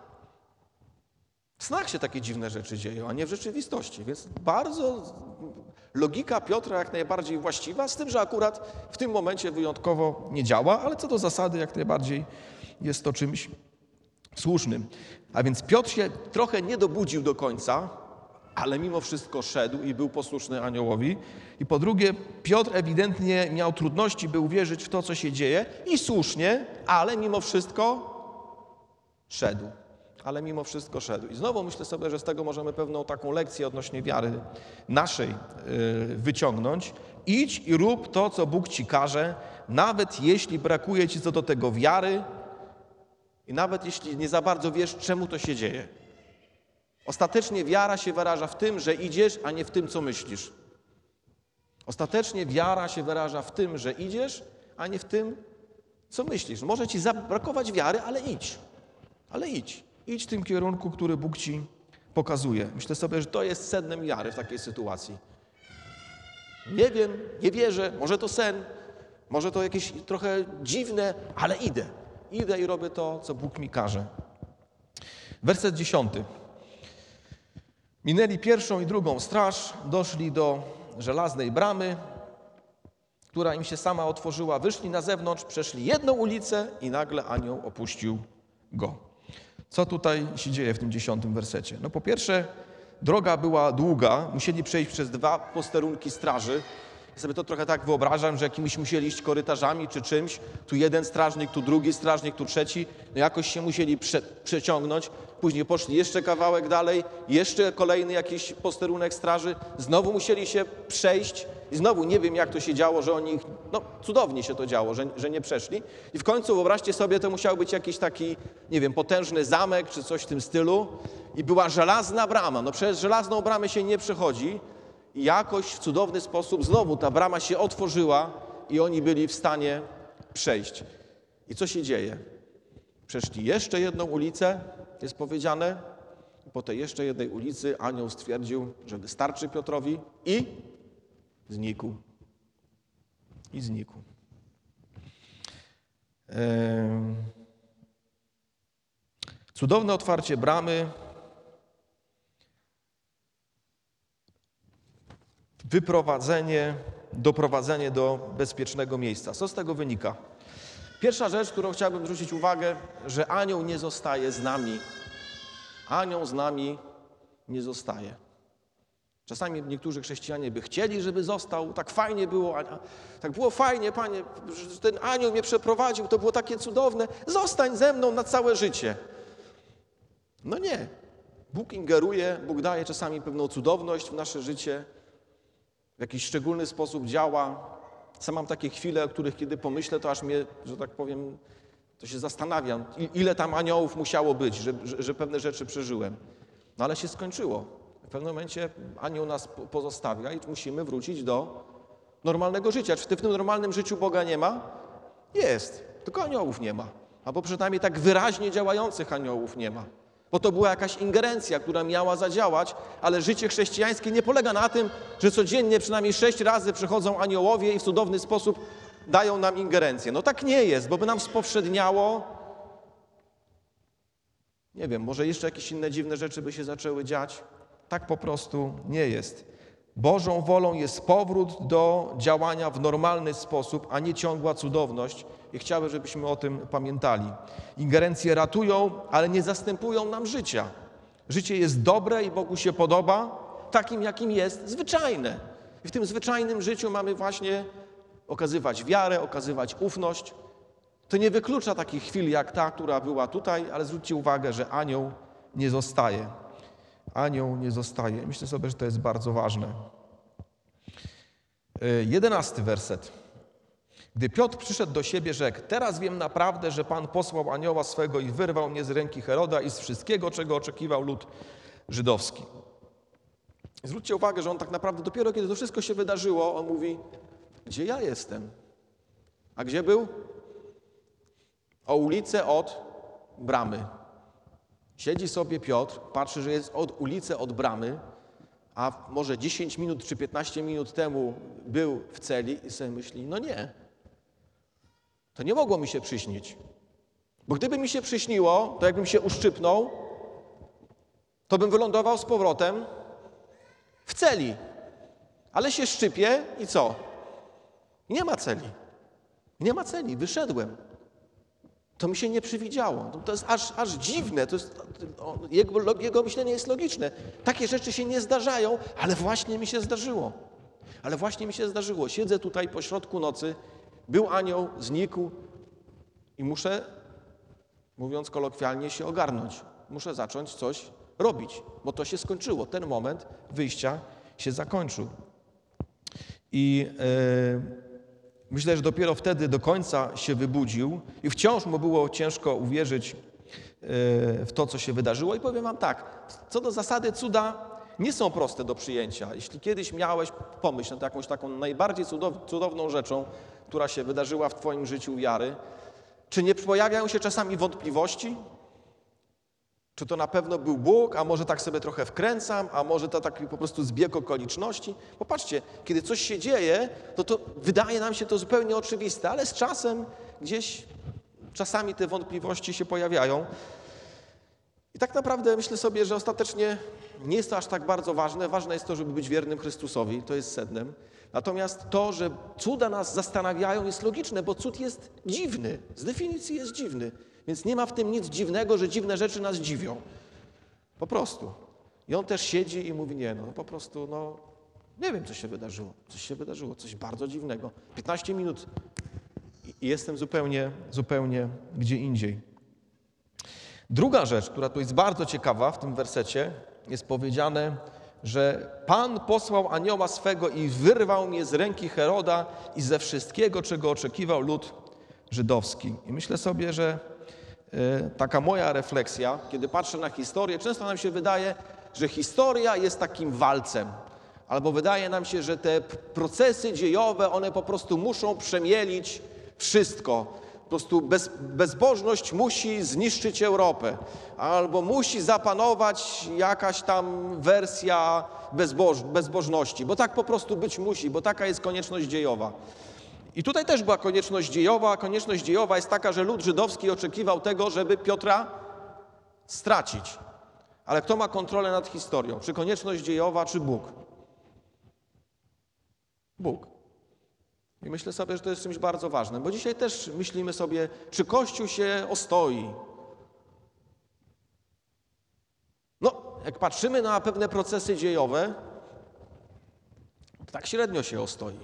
W snach się takie dziwne rzeczy dzieją, a nie w rzeczywistości. Więc bardzo logika Piotra jak najbardziej właściwa, z tym, że akurat w tym momencie wyjątkowo nie działa, ale co do zasady jak najbardziej jest to czymś słusznym. A więc Piotr się trochę nie dobudził do końca, ale mimo wszystko szedł i był posłuszny aniołowi. I po drugie, Piotr ewidentnie miał trudności, by uwierzyć w to, co się dzieje i słusznie, ale mimo wszystko szedł. Ale mimo wszystko szedł. I znowu myślę sobie, że z tego możemy pewną taką lekcję odnośnie wiary naszej yy, wyciągnąć. Idź i rób to, co Bóg ci każe, nawet jeśli brakuje ci co do tego wiary i nawet jeśli nie za bardzo wiesz, czemu to się dzieje. Ostatecznie wiara się wyraża w tym, że idziesz, a nie w tym, co myślisz. Ostatecznie wiara się wyraża w tym, że idziesz, a nie w tym, co myślisz. Może ci zabrakować wiary, ale idź. Ale idź. Idź w tym kierunku, który Bóg ci pokazuje. Myślę sobie, że to jest sednem wiary w takiej sytuacji. Nie wiem, nie wierzę, może to sen, może to jakieś trochę dziwne, ale idę. Idę i robię to, co Bóg mi każe. Werset dziesiąty. Minęli pierwszą i drugą straż, doszli do żelaznej bramy, która im się sama otworzyła. Wyszli na zewnątrz, przeszli jedną ulicę i nagle anioł opuścił go. Co tutaj się dzieje w tym dziesiątym wersecie? No po pierwsze, droga była długa, musieli przejść przez dwa posterunki straży Ja sobie to trochę tak wyobrażam, że jakimiś musieli iść korytarzami czy czymś. Tu jeden strażnik, tu drugi strażnik, tu trzeci. No jakoś się musieli prze, przeciągnąć. Później poszli jeszcze kawałek dalej, jeszcze kolejny jakiś posterunek straży. Znowu musieli się przejść. I znowu nie wiem, jak to się działo, że oni, no cudownie się to działo, że, że nie przeszli. I w końcu wyobraźcie sobie, to musiał być jakiś taki, nie wiem, potężny zamek czy coś w tym stylu. I była żelazna brama. No przez żelazną bramę się nie przechodzi. I jakoś w cudowny sposób znowu ta brama się otworzyła i oni byli w stanie przejść. I co się dzieje? Przeszli jeszcze jedną ulicę, jest powiedziane. Po tej jeszcze jednej ulicy anioł stwierdził, że wystarczy Piotrowi i znikł. I znikł. Cudowne otwarcie bramy wyprowadzenie, doprowadzenie do bezpiecznego miejsca. Co z tego wynika? Pierwsza rzecz, którą chciałbym zwrócić uwagę, że anioł nie zostaje z nami. Anioł z nami nie zostaje. Czasami niektórzy chrześcijanie by chcieli, żeby został. Tak fajnie było, tak było fajnie, panie, że ten anioł mnie przeprowadził, to było takie cudowne. Zostań ze mną na całe życie. No nie. Bóg ingeruje, Bóg daje czasami pewną cudowność w nasze życie, w jakiś szczególny sposób działa. Sam mam takie chwile, o których kiedy pomyślę, to aż mnie, że tak powiem, to się zastanawiam, ile tam aniołów musiało być, że, że, że pewne rzeczy przeżyłem. No ale się skończyło. W pewnym momencie anioł nas pozostawia i musimy wrócić do normalnego życia. Czy w tym normalnym życiu Boga nie ma? Jest, tylko aniołów nie ma. Albo przynajmniej tak wyraźnie działających aniołów nie ma bo to była jakaś ingerencja, która miała zadziałać, ale życie chrześcijańskie nie polega na tym, że codziennie przynajmniej sześć razy przychodzą aniołowie i w cudowny sposób dają nam ingerencję. No tak nie jest, bo by nam spowszedniało. Nie wiem, może jeszcze jakieś inne dziwne rzeczy by się zaczęły dziać. Tak po prostu nie jest. Bożą wolą jest powrót do działania w normalny sposób, a nie ciągła cudowność. I chciałbym, żebyśmy o tym pamiętali. Ingerencje ratują, ale nie zastępują nam życia. Życie jest dobre i Bogu się podoba, takim jakim jest, zwyczajne. I w tym zwyczajnym życiu mamy właśnie okazywać wiarę, okazywać ufność. To nie wyklucza takich chwil jak ta, która była tutaj, ale zwróćcie uwagę, że anioł nie zostaje anioł nie zostaje. Myślę sobie, że to jest bardzo ważne. E, jedenasty werset. Gdy Piotr przyszedł do siebie, rzekł: Teraz wiem naprawdę, że Pan posłał anioła swego i wyrwał mnie z ręki Heroda i z wszystkiego, czego oczekiwał lud żydowski. Zwróćcie uwagę, że on tak naprawdę dopiero kiedy to wszystko się wydarzyło, on mówi: Gdzie ja jestem? A gdzie był? O ulicę od bramy. Siedzi sobie Piotr, patrzy, że jest od ulicy, od bramy, a może 10 minut czy 15 minut temu był w celi i sobie myśli, no nie, to nie mogło mi się przyśnić. Bo gdyby mi się przyśniło, to jakbym się uszczypnął, to bym wylądował z powrotem w celi. Ale się szczypie i co? Nie ma celi. Nie ma celi, wyszedłem. To mi się nie przywidziało. To jest aż, aż dziwne. To jest, jego, jego myślenie jest logiczne. Takie rzeczy się nie zdarzają, ale właśnie mi się zdarzyło. Ale właśnie mi się zdarzyło. Siedzę tutaj po środku nocy, był anioł, znikł i muszę, mówiąc kolokwialnie, się ogarnąć. Muszę zacząć coś robić, bo to się skończyło. Ten moment wyjścia się zakończył. I. Yy, Myślę, że dopiero wtedy do końca się wybudził i wciąż mu było ciężko uwierzyć e, w to, co się wydarzyło. I powiem Wam tak, co do zasady cuda nie są proste do przyjęcia. Jeśli kiedyś miałeś, pomyśl nad jakąś taką najbardziej cudowną rzeczą, która się wydarzyła w Twoim życiu wiary, czy nie pojawiają się czasami wątpliwości? Czy to na pewno był Bóg, a może tak sobie trochę wkręcam, a może to taki po prostu zbieg okoliczności? Popatrzcie, kiedy coś się dzieje, to, to wydaje nam się to zupełnie oczywiste, ale z czasem gdzieś czasami te wątpliwości się pojawiają. I tak naprawdę myślę sobie, że ostatecznie nie jest to aż tak bardzo ważne. Ważne jest to, żeby być wiernym Chrystusowi, to jest sednem. Natomiast to, że cuda nas zastanawiają, jest logiczne, bo cud jest dziwny. Z definicji jest dziwny. Więc nie ma w tym nic dziwnego, że dziwne rzeczy nas dziwią. Po prostu. I on też siedzi i mówi, nie, no po prostu, no Nie wiem, co się wydarzyło. Coś się wydarzyło, coś bardzo dziwnego. 15 minut i jestem zupełnie, zupełnie gdzie indziej. Druga rzecz, która tu jest bardzo ciekawa w tym wersecie, jest powiedziane, że Pan posłał anioła swego i wyrwał mnie z ręki Heroda i ze wszystkiego, czego oczekiwał lud żydowski. I myślę sobie, że e, taka moja refleksja, kiedy patrzę na historię, często nam się wydaje, że historia jest takim walcem, albo wydaje nam się, że te procesy dziejowe, one po prostu muszą przemielić wszystko. Po prostu bez, bezbożność musi zniszczyć Europę, albo musi zapanować jakaś tam wersja bezboż, bezbożności, bo tak po prostu być musi, bo taka jest konieczność dziejowa. I tutaj też była konieczność dziejowa, konieczność dziejowa jest taka, że lud żydowski oczekiwał tego, żeby Piotra stracić. Ale kto ma kontrolę nad historią? Czy konieczność dziejowa, czy Bóg? Bóg. I myślę sobie, że to jest czymś bardzo ważnym, bo dzisiaj też myślimy sobie, czy Kościół się ostoi. No, jak patrzymy na pewne procesy dziejowe, to tak średnio się ostoi.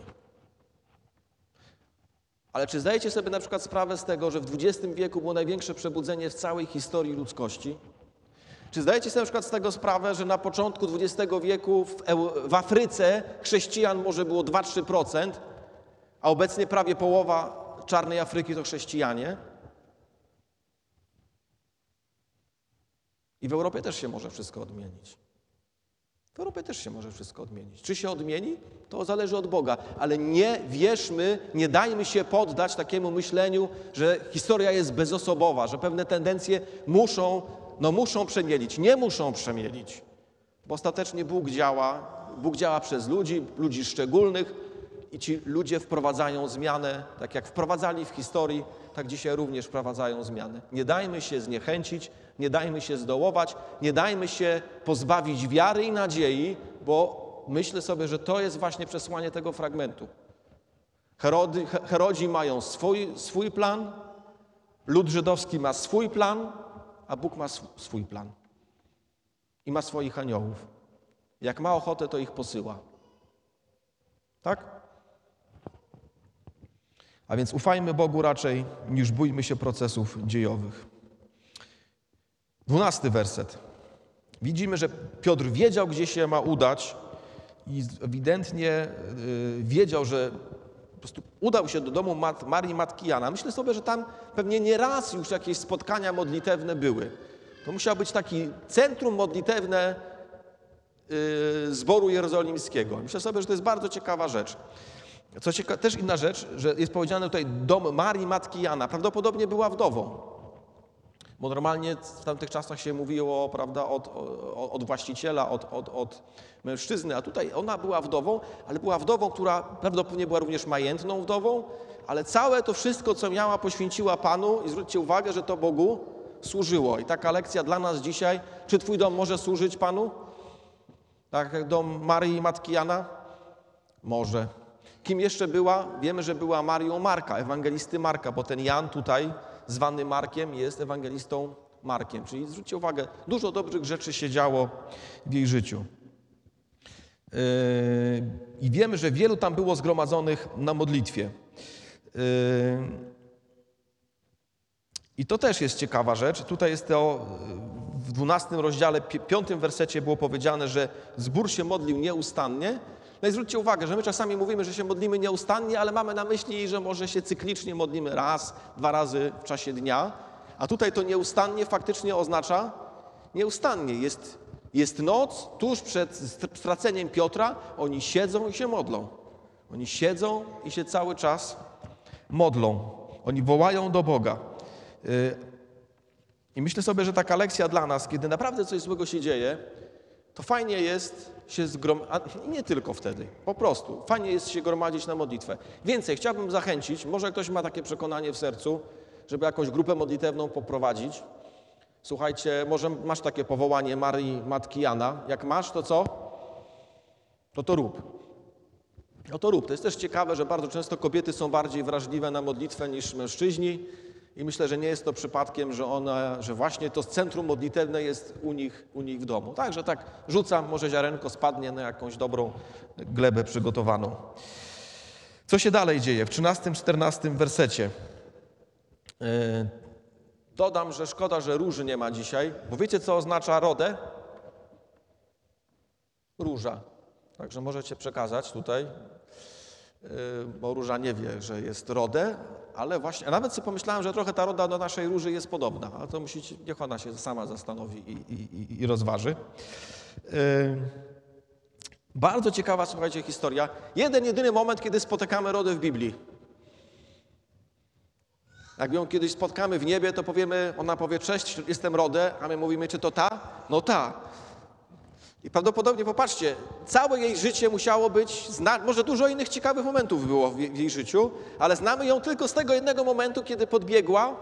Ale czy zdajecie sobie na przykład sprawę z tego, że w XX wieku było największe przebudzenie w całej historii ludzkości? Czy zdajecie sobie na przykład z tego sprawę, że na początku XX wieku w, w Afryce chrześcijan może było 2-3%, a obecnie prawie połowa czarnej Afryki to chrześcijanie? I w Europie też się może wszystko odmienić. W Europie też się może wszystko odmienić. Czy się odmieni? To zależy od Boga, ale nie wierzmy, nie dajmy się poddać takiemu myśleniu, że historia jest bezosobowa, że pewne tendencje muszą, no muszą przemielić. Nie muszą przemielić, bo ostatecznie Bóg działa, Bóg działa przez ludzi, ludzi szczególnych i ci ludzie wprowadzają zmianę, tak jak wprowadzali w historii, tak dzisiaj również wprowadzają zmiany. Nie dajmy się zniechęcić, nie dajmy się zdołować, nie dajmy się pozbawić wiary i nadziei, bo myślę sobie, że to jest właśnie przesłanie tego fragmentu. Herody, Herodzi mają swój, swój plan, lud żydowski ma swój plan, a Bóg ma swój plan. I ma swoich aniołów. Jak ma ochotę, to ich posyła. Tak? A więc ufajmy Bogu raczej, niż bójmy się procesów dziejowych. Dwunasty werset. Widzimy, że Piotr wiedział, gdzie się ma udać i ewidentnie y, wiedział, że po prostu udał się do domu Mat Marii Matki Jana. Myślę sobie, że tam pewnie nie raz już jakieś spotkania modlitewne były. To musiało być taki centrum modlitewne y, zboru jerozolimskiego. Myślę sobie, że to jest bardzo ciekawa rzecz. Co ciekawe, też inna rzecz, że jest powiedziane tutaj dom Marii Matki Jana. Prawdopodobnie była wdową. Bo normalnie w tamtych czasach się mówiło prawda, od, od właściciela, od, od, od mężczyzny, a tutaj ona była wdową, ale była wdową, która prawdopodobnie była również majętną wdową, ale całe to wszystko, co miała, poświęciła Panu i zwróćcie uwagę, że to Bogu służyło. I taka lekcja dla nas dzisiaj, czy Twój dom może służyć Panu? Tak jak dom Marii i Matki Jana? Może. Kim jeszcze była? Wiemy, że była Marią Marka, ewangelisty Marka, bo ten Jan tutaj, zwany Markiem, jest ewangelistą Markiem. Czyli zwróćcie uwagę, dużo dobrych rzeczy się działo w jej życiu. Yy, I wiemy, że wielu tam było zgromadzonych na modlitwie. Yy, I to też jest ciekawa rzecz. Tutaj jest to w 12 rozdziale, 5 wersecie było powiedziane, że zbór się modlił nieustannie, no i zwróćcie uwagę, że my czasami mówimy, że się modlimy nieustannie, ale mamy na myśli, że może się cyklicznie modlimy raz, dwa razy w czasie dnia. A tutaj to nieustannie faktycznie oznacza nieustannie. Jest, jest noc, tuż przed straceniem Piotra, oni siedzą i się modlą. Oni siedzą i się cały czas modlą. Oni wołają do Boga. Y, I myślę sobie, że taka lekcja dla nas, kiedy naprawdę coś złego się dzieje, to fajnie jest się zgromadzić, nie tylko wtedy, po prostu. Fajnie jest się gromadzić na modlitwę. Więcej, chciałbym zachęcić, może ktoś ma takie przekonanie w sercu, żeby jakąś grupę modlitewną poprowadzić. Słuchajcie, może masz takie powołanie Marii Matki Jana. Jak masz, to co? To to rób. No to rób. To jest też ciekawe, że bardzo często kobiety są bardziej wrażliwe na modlitwę niż mężczyźni. I myślę, że nie jest to przypadkiem, że, ona, że właśnie to centrum modlitewne jest u nich, u nich w domu. Także tak rzucam, może ziarenko spadnie na jakąś dobrą glebę przygotowaną. Co się dalej dzieje? W 13-14 wersecie. Yy, dodam, że szkoda, że róży nie ma dzisiaj, bo wiecie, co oznacza rodę? Róża. Także możecie przekazać tutaj, bo róża nie wie, że jest rodę, ale właśnie, a nawet sobie pomyślałem, że trochę ta roda do naszej róży jest podobna, ale to musicie, niech ona się sama zastanowi i, i, i rozważy. Yy, bardzo ciekawa, słuchajcie, historia. Jeden, jedyny moment, kiedy spotykamy rodę w Biblii. Jak ją kiedyś spotkamy w niebie, to powiemy, ona powie, cześć, jestem rodę, a my mówimy, czy to ta? No ta. I prawdopodobnie, popatrzcie, całe jej życie musiało być, może dużo innych ciekawych momentów było w jej życiu, ale znamy ją tylko z tego jednego momentu, kiedy podbiegła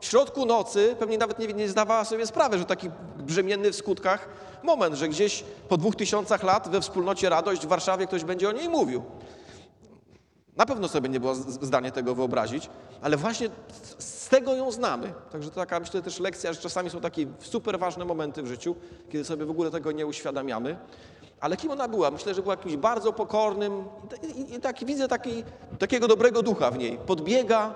w środku nocy, pewnie nawet nie, nie zdawała sobie sprawy, że taki brzemienny w skutkach moment, że gdzieś po dwóch tysiącach lat we wspólnocie Radość w Warszawie ktoś będzie o niej mówił. Na pewno sobie nie było zdanie tego wyobrazić, ale właśnie tego ją znamy. Także to taka, myślę, też lekcja, że czasami są takie super ważne momenty w życiu, kiedy sobie w ogóle tego nie uświadamiamy. Ale kim ona była? Myślę, że była kimś bardzo pokornym i, i taki, widzę taki, takiego dobrego ducha w niej. Podbiega,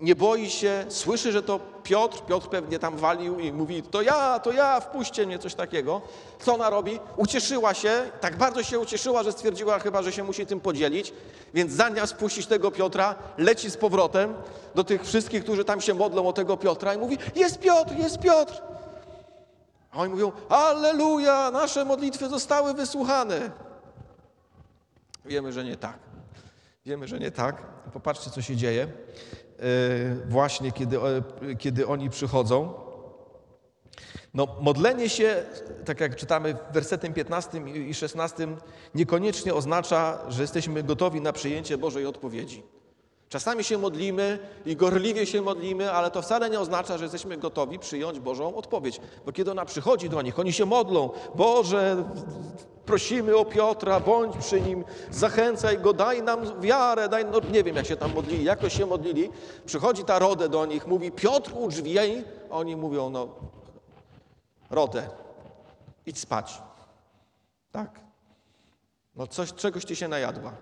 nie boi się, słyszy, że to Piotr, Piotr pewnie tam walił i mówi, to ja, to ja, wpuśćcie mnie, coś takiego. Co ona robi? Ucieszyła się, tak bardzo się ucieszyła, że stwierdziła chyba, że się musi tym podzielić, więc zamiast puścić tego Piotra, leci z powrotem do tych wszystkich, którzy tam się modlą o tego Piotra i mówi, jest Piotr, jest Piotr. A oni mówią, Alleluja, nasze modlitwy zostały wysłuchane. Wiemy, że nie tak. Wiemy, że nie tak. Popatrzcie, co się dzieje. E, właśnie kiedy, kiedy oni przychodzą. No, modlenie się, tak jak czytamy w wersetem 15 i 16, niekoniecznie oznacza, że jesteśmy gotowi na przyjęcie Bożej odpowiedzi. Czasami się modlimy i gorliwie się modlimy, ale to wcale nie oznacza, że jesteśmy gotowi przyjąć Bożą odpowiedź. Bo kiedy ona przychodzi do nich, oni się modlą: Boże, prosimy o Piotra, bądź przy nim, zachęcaj go, daj nam wiarę, daj, no nie wiem jak się tam modlili, jakoś się modlili. Przychodzi ta Rodę do nich, mówi: Piotr, ucz jej. Oni mówią: No, Rodę, idź spać. Tak. No coś, czegoś ty się najadła.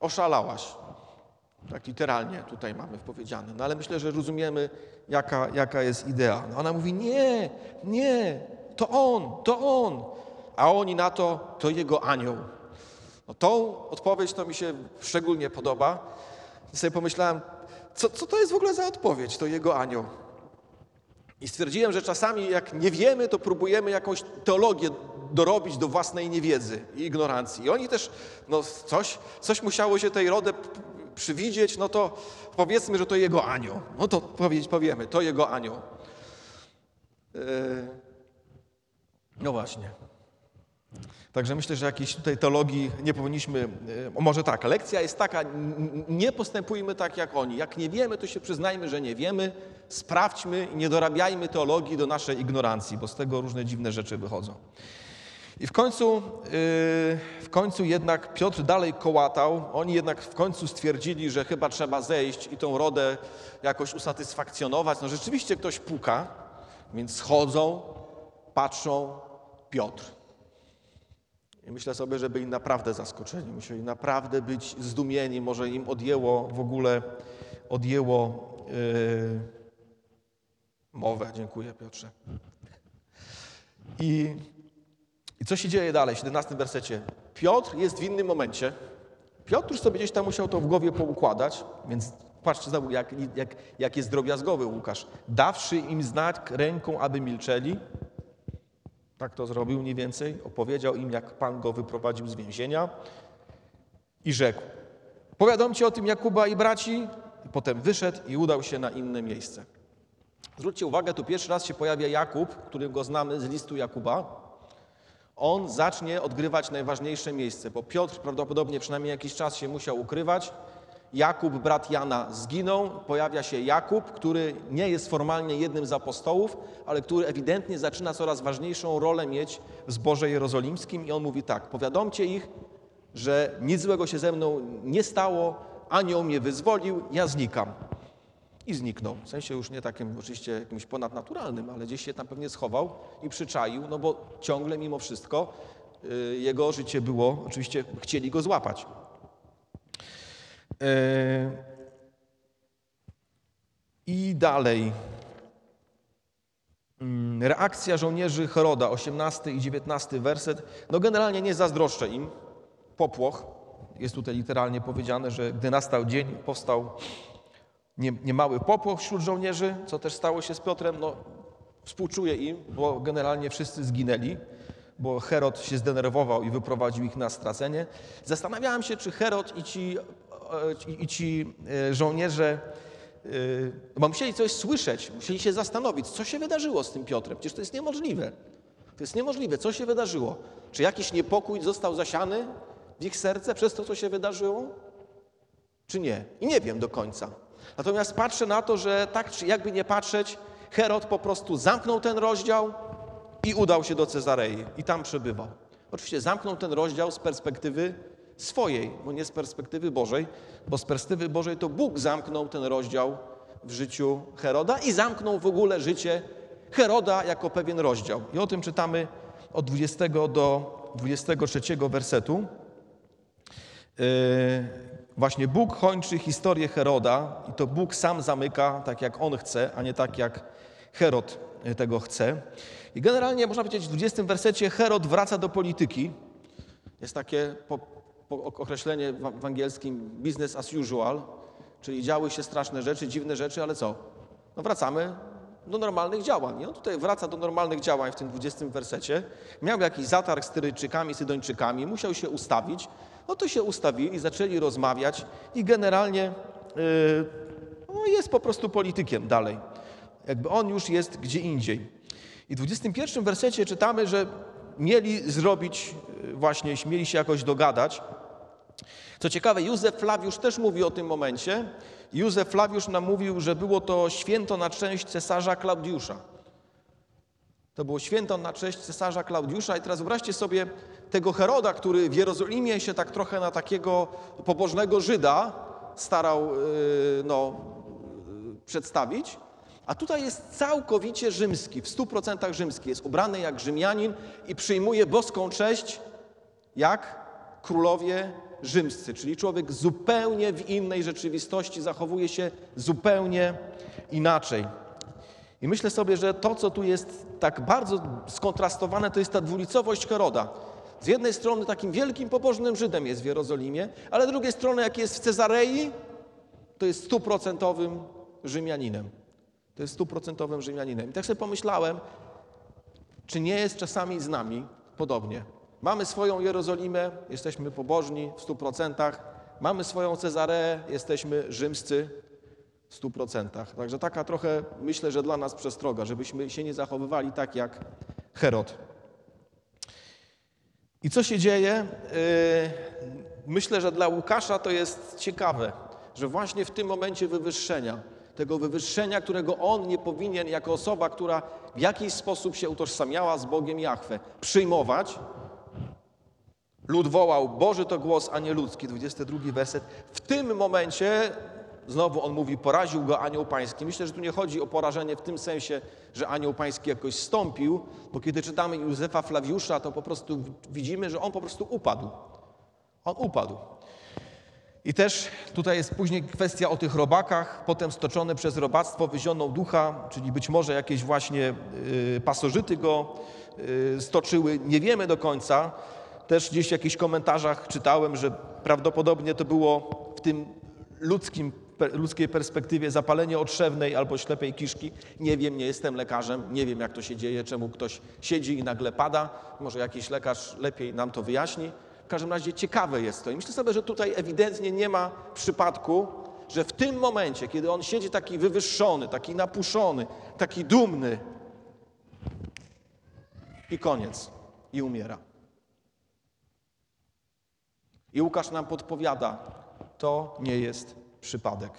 Oszalałaś. Tak literalnie tutaj mamy powiedziane. No ale myślę, że rozumiemy, jaka, jaka jest idea. No ona mówi, nie, nie, to on, to on. A oni na to, to jego anioł. No tą odpowiedź to mi się szczególnie podoba. I sobie pomyślałem, co, co to jest w ogóle za odpowiedź, to jego anioł. I stwierdziłem, że czasami jak nie wiemy, to próbujemy jakąś teologię dorobić do własnej niewiedzy i ignorancji. I oni też, no coś, coś musiało się tej rodę przywidzieć, no to powiedzmy, że to jego anioł. No to powiemy, to jego anioł. Yy, no właśnie. Także myślę, że jakiejś tutaj teologii nie powinniśmy, yy, może tak, lekcja jest taka, nie postępujmy tak jak oni. Jak nie wiemy, to się przyznajmy, że nie wiemy, sprawdźmy i nie dorabiajmy teologii do naszej ignorancji, bo z tego różne dziwne rzeczy wychodzą. I w końcu, yy, w końcu jednak Piotr dalej kołatał. Oni jednak w końcu stwierdzili, że chyba trzeba zejść i tą rodę jakoś usatysfakcjonować. No rzeczywiście ktoś puka, więc schodzą, patrzą, Piotr. I myślę sobie, że byli naprawdę zaskoczeni, musieli naprawdę być zdumieni, może im odjęło w ogóle, odjęło yy, mowę. Dziękuję Piotrze. I i co się dzieje dalej w 17 wersecie? Piotr jest w innym momencie. Piotr już sobie gdzieś tam musiał to w głowie poukładać, więc patrzcie znowu, jak, jak, jak jest drobiazgowy Łukasz. Dawszy im znak ręką, aby milczeli, tak to zrobił mniej więcej, opowiedział im, jak Pan go wyprowadził z więzienia i rzekł, powiadomcie o tym Jakuba i braci, potem wyszedł i udał się na inne miejsce. Zwróćcie uwagę, tu pierwszy raz się pojawia Jakub, którego znamy z listu Jakuba, on zacznie odgrywać najważniejsze miejsce, bo Piotr prawdopodobnie przynajmniej jakiś czas się musiał ukrywać. Jakub, brat Jana, zginął. Pojawia się Jakub, który nie jest formalnie jednym z apostołów, ale który ewidentnie zaczyna coraz ważniejszą rolę mieć w zborze jerozolimskim. I on mówi tak: Powiadomcie ich, że nic złego się ze mną nie stało, anioł mnie wyzwolił, ja znikam. I zniknął. W sensie już nie takim oczywiście jakimś ponadnaturalnym, ale gdzieś się tam pewnie schował i przyczaił, no bo ciągle mimo wszystko y, jego życie było, oczywiście chcieli go złapać. Y, I dalej. Mm, reakcja żołnierzy Heroda, 18 i 19 werset. No generalnie nie zazdroszczę im. Popłoch. Jest tutaj literalnie powiedziane, że gdy nastał dzień, powstał niemały popłoch wśród żołnierzy, co też stało się z Piotrem. No, współczuję im, bo generalnie wszyscy zginęli, bo Herod się zdenerwował i wyprowadził ich na stracenie. Zastanawiałem się, czy Herod i ci, e, i ci e, żołnierze Yy, bo musieli coś słyszeć, musieli się zastanowić, co się wydarzyło z tym Piotrem. Przecież to jest niemożliwe. To jest niemożliwe. Co się wydarzyło? Czy jakiś niepokój został zasiany w ich serce przez to, co się wydarzyło? Czy nie? I nie wiem do końca. Natomiast patrzę na to, że tak czy jakby nie patrzeć, Herod po prostu zamknął ten rozdział i udał się do Cezarei i tam przebywał. Oczywiście zamknął ten rozdział z perspektywy swojej, bo nie z perspektywy Bożej, bo z perspektywy Bożej to Bóg zamknął ten rozdział w życiu Heroda i zamknął w ogóle życie Heroda jako pewien rozdział. I o tym czytamy od 20 do 23 wersetu. Właśnie Bóg kończy historię Heroda i to Bóg sam zamyka tak, jak on chce, a nie tak, jak Herod tego chce. I generalnie można powiedzieć w 20 wersecie Herod wraca do polityki. Jest takie określenie w angielskim business as usual, czyli działy się straszne rzeczy, dziwne rzeczy, ale co? No wracamy do normalnych działań. I on tutaj wraca do normalnych działań w tym 20 wersecie. Miał jakiś zatarg z Tyryjczykami, Sydończykami, musiał się ustawić. No to się ustawili, zaczęli rozmawiać i generalnie yy, no jest po prostu politykiem dalej. Jakby on już jest gdzie indziej. I w 21 wersecie czytamy, że mieli zrobić, yy, właśnie mieli się jakoś dogadać. Co ciekawe, Józef Flawiusz też mówi o tym momencie. Józef Flawiusz nam mówił, że było to święto na cześć cesarza Klaudiusza. To było święto na cześć cesarza Klaudiusza. I teraz wyobraźcie sobie tego Heroda, który w Jerozolimie się tak trochę na takiego pobożnego Żyda starał yy, no, yy, przedstawić. A tutaj jest całkowicie rzymski, w stu procentach rzymski. Jest ubrany jak Rzymianin i przyjmuje boską cześć jak królowie rzymscy, czyli człowiek zupełnie w innej rzeczywistości zachowuje się zupełnie inaczej. I myślę sobie, że to, co tu jest tak bardzo skontrastowane, to jest ta dwulicowość Heroda. Z jednej strony takim wielkim pobożnym Żydem jest w Jerozolimie, ale z drugiej strony, jak jest w Cezarei, to jest stuprocentowym Rzymianinem. To jest stuprocentowym Rzymianinem. I tak sobie pomyślałem, czy nie jest czasami z nami podobnie. Mamy swoją Jerozolimę, jesteśmy pobożni w stu procentach. Mamy swoją Cezareę, jesteśmy rzymscy w stu procentach. Także taka trochę, myślę, że dla nas przestroga, żebyśmy się nie zachowywali tak jak Herod. I co się dzieje? Yy, myślę, że dla Łukasza to jest ciekawe, że właśnie w tym momencie wywyższenia, tego wywyższenia, którego on nie powinien jako osoba, która w jakiś sposób się utożsamiała z Bogiem Jahwe, przyjmować, Lud wołał, Boży to głos, a nie ludzki, 22 werset. W tym momencie, znowu on mówi, poraził go anioł pański. Myślę, że tu nie chodzi o porażenie w tym sensie, że anioł pański jakoś stąpił, bo kiedy czytamy Józefa Flawiusza, to po prostu widzimy, że on po prostu upadł. On upadł. I też tutaj jest później kwestia o tych robakach, potem stoczony przez robactwo wyzioną ducha, czyli być może jakieś właśnie y, pasożyty go y, stoczyły, nie wiemy do końca. Też gdzieś w jakichś komentarzach czytałem, że prawdopodobnie to było w tym ludzkim, ludzkiej perspektywie zapalenie otrzewnej albo ślepej kiszki. Nie wiem, nie jestem lekarzem, nie wiem jak to się dzieje, czemu ktoś siedzi i nagle pada. Może jakiś lekarz lepiej nam to wyjaśni. W każdym razie ciekawe jest to. I myślę sobie, że tutaj ewidentnie nie ma przypadku, że w tym momencie, kiedy on siedzi taki wywyższony, taki napuszony, taki dumny i koniec, i umiera. I Łukasz nam podpowiada, to nie jest przypadek.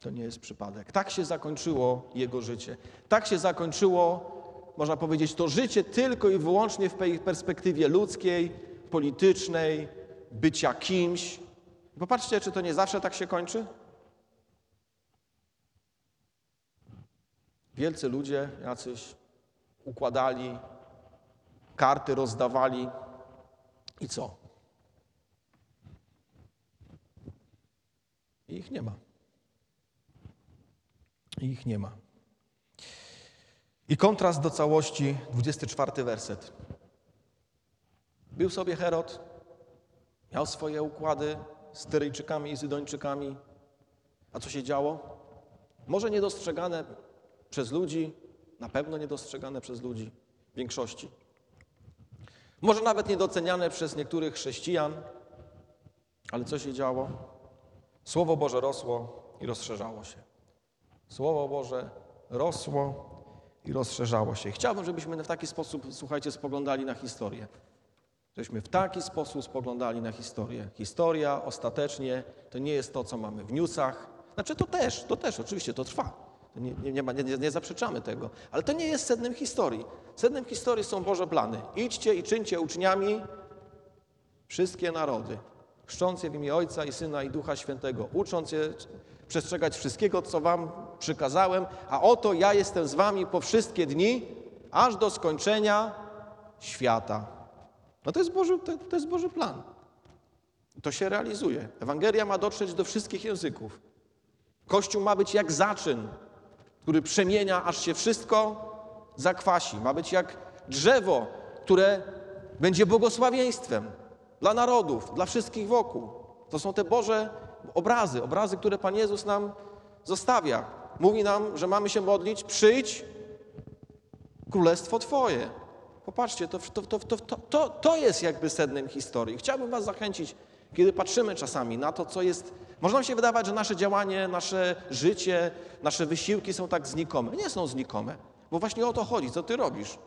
To nie jest przypadek. Tak się zakończyło jego życie. Tak się zakończyło, można powiedzieć, to życie tylko i wyłącznie w perspektywie ludzkiej, politycznej, bycia kimś. Popatrzcie, czy to nie zawsze tak się kończy? Wielcy ludzie jacyś układali, karty rozdawali i co? I ich nie ma. I ich nie ma. I kontrast do całości, 24 werset. Był sobie Herod, miał swoje układy z Tyryjczykami i Zydończykami. A co się działo? Może niedostrzegane przez ludzi, na pewno niedostrzegane przez ludzi większości. Może nawet niedoceniane przez niektórych chrześcijan, ale co się działo? Słowo Boże rosło i rozszerzało się. Słowo Boże rosło i rozszerzało się. Chciałbym, żebyśmy w taki sposób, słuchajcie, spoglądali na historię. Żebyśmy w taki sposób spoglądali na historię. Historia ostatecznie to nie jest to, co mamy w newsach. Znaczy to też, to też, oczywiście to trwa. Nie, nie, ma, nie, nie zaprzeczamy tego. Ale to nie jest sednem historii. Sednem historii są Boże plany. Idźcie i czyńcie uczniami wszystkie narody, chrzcząc je w imię Ojca i Syna i Ducha Świętego, ucząc je przestrzegać wszystkiego, co wam przykazałem, a oto ja jestem z wami po wszystkie dni, aż do skończenia świata. No to jest Boży, to, to jest Boży plan. To się realizuje. Ewangelia ma dotrzeć do wszystkich języków. Kościół ma być jak zaczyn, który przemienia, aż się wszystko zakwasi. Ma być jak drzewo, które będzie błogosławieństwem dla narodów, dla wszystkich wokół. To są te Boże obrazy, obrazy, które Pan Jezus nam zostawia. Mówi nam, że mamy się modlić, przyjdź, królestwo Twoje. Popatrzcie, to, to, to, to, jest jakby sednem historii. Chciałbym Was zachęcić, kiedy patrzymy czasami na to, co jest. Można nam się wydawać, że nasze działanie, nasze życie, nasze wysiłki są tak znikome. Nie są znikome, bo właśnie o to chodzi, co Ty robisz.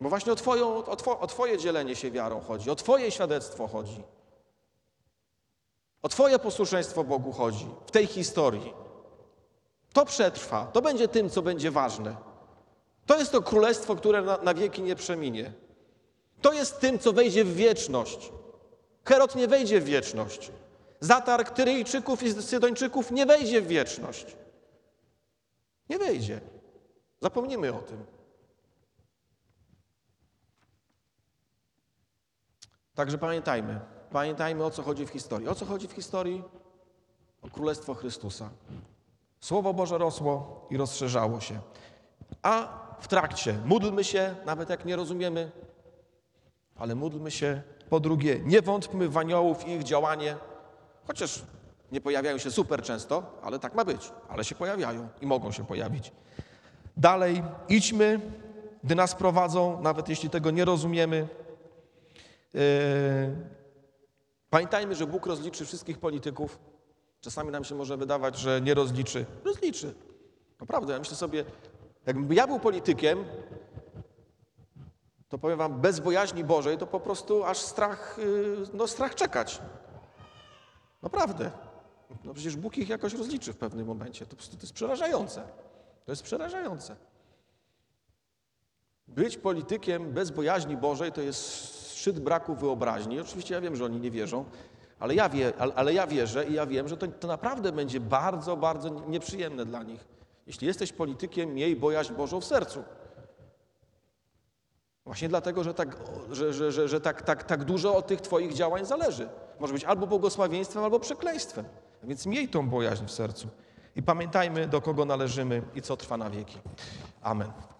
Bo właśnie o, twoją, o, two, o Twoje dzielenie się wiarą chodzi, o Twoje świadectwo chodzi. O Twoje posłuszeństwo Bogu chodzi w tej historii. To przetrwa, to będzie tym, co będzie ważne. To jest to królestwo, które na, na wieki nie przeminie. To jest tym, co wejdzie w wieczność. Herod nie wejdzie w wieczność. Zatarg Tyryjczyków i Sydończyków nie wejdzie w wieczność. Nie wejdzie. Zapomnimy o tym. Także pamiętajmy, pamiętajmy o co chodzi w historii. O co chodzi w historii? O Królestwo Chrystusa. Słowo Boże rosło i rozszerzało się. A w trakcie módlmy się, nawet jak nie rozumiemy, ale módlmy się. Po drugie, nie wątpmy w aniołów i ich działanie, chociaż nie pojawiają się super często, ale tak ma być, ale się pojawiają i mogą się pojawić. Dalej, idźmy, gdy nas prowadzą, nawet jeśli tego nie rozumiemy. Yy, Pamiętajmy, że Bóg rozliczy wszystkich polityków. Czasami nam się może wydawać, że nie rozliczy. Rozliczy. Naprawdę, ja myślę sobie, jakbym ja był politykiem, to powiem wam, bez bojaźni Bożej to po prostu aż strach, yy, no strach czekać. Naprawdę. No przecież Bóg ich jakoś rozliczy w pewnym momencie. To to jest przerażające. To jest przerażające. Być politykiem bez bojaźni Bożej to jest szczyt braku wyobraźni. Oczywiście ja wiem, że oni nie wierzą, ale ja, wie, ale, ale ja wierzę i ja wiem, że to, to naprawdę będzie bardzo, bardzo nieprzyjemne dla nich. Jeśli jesteś politykiem, miej bojaźń Bożą w sercu. Właśnie dlatego, że tak, że, że, że, że tak, tak, tak dużo od tych Twoich działań zależy. Może być albo błogosławieństwem, albo przekleństwem. Więc miej tą bojaźń w sercu. I pamiętajmy, do kogo należymy i co trwa na wieki. Amen.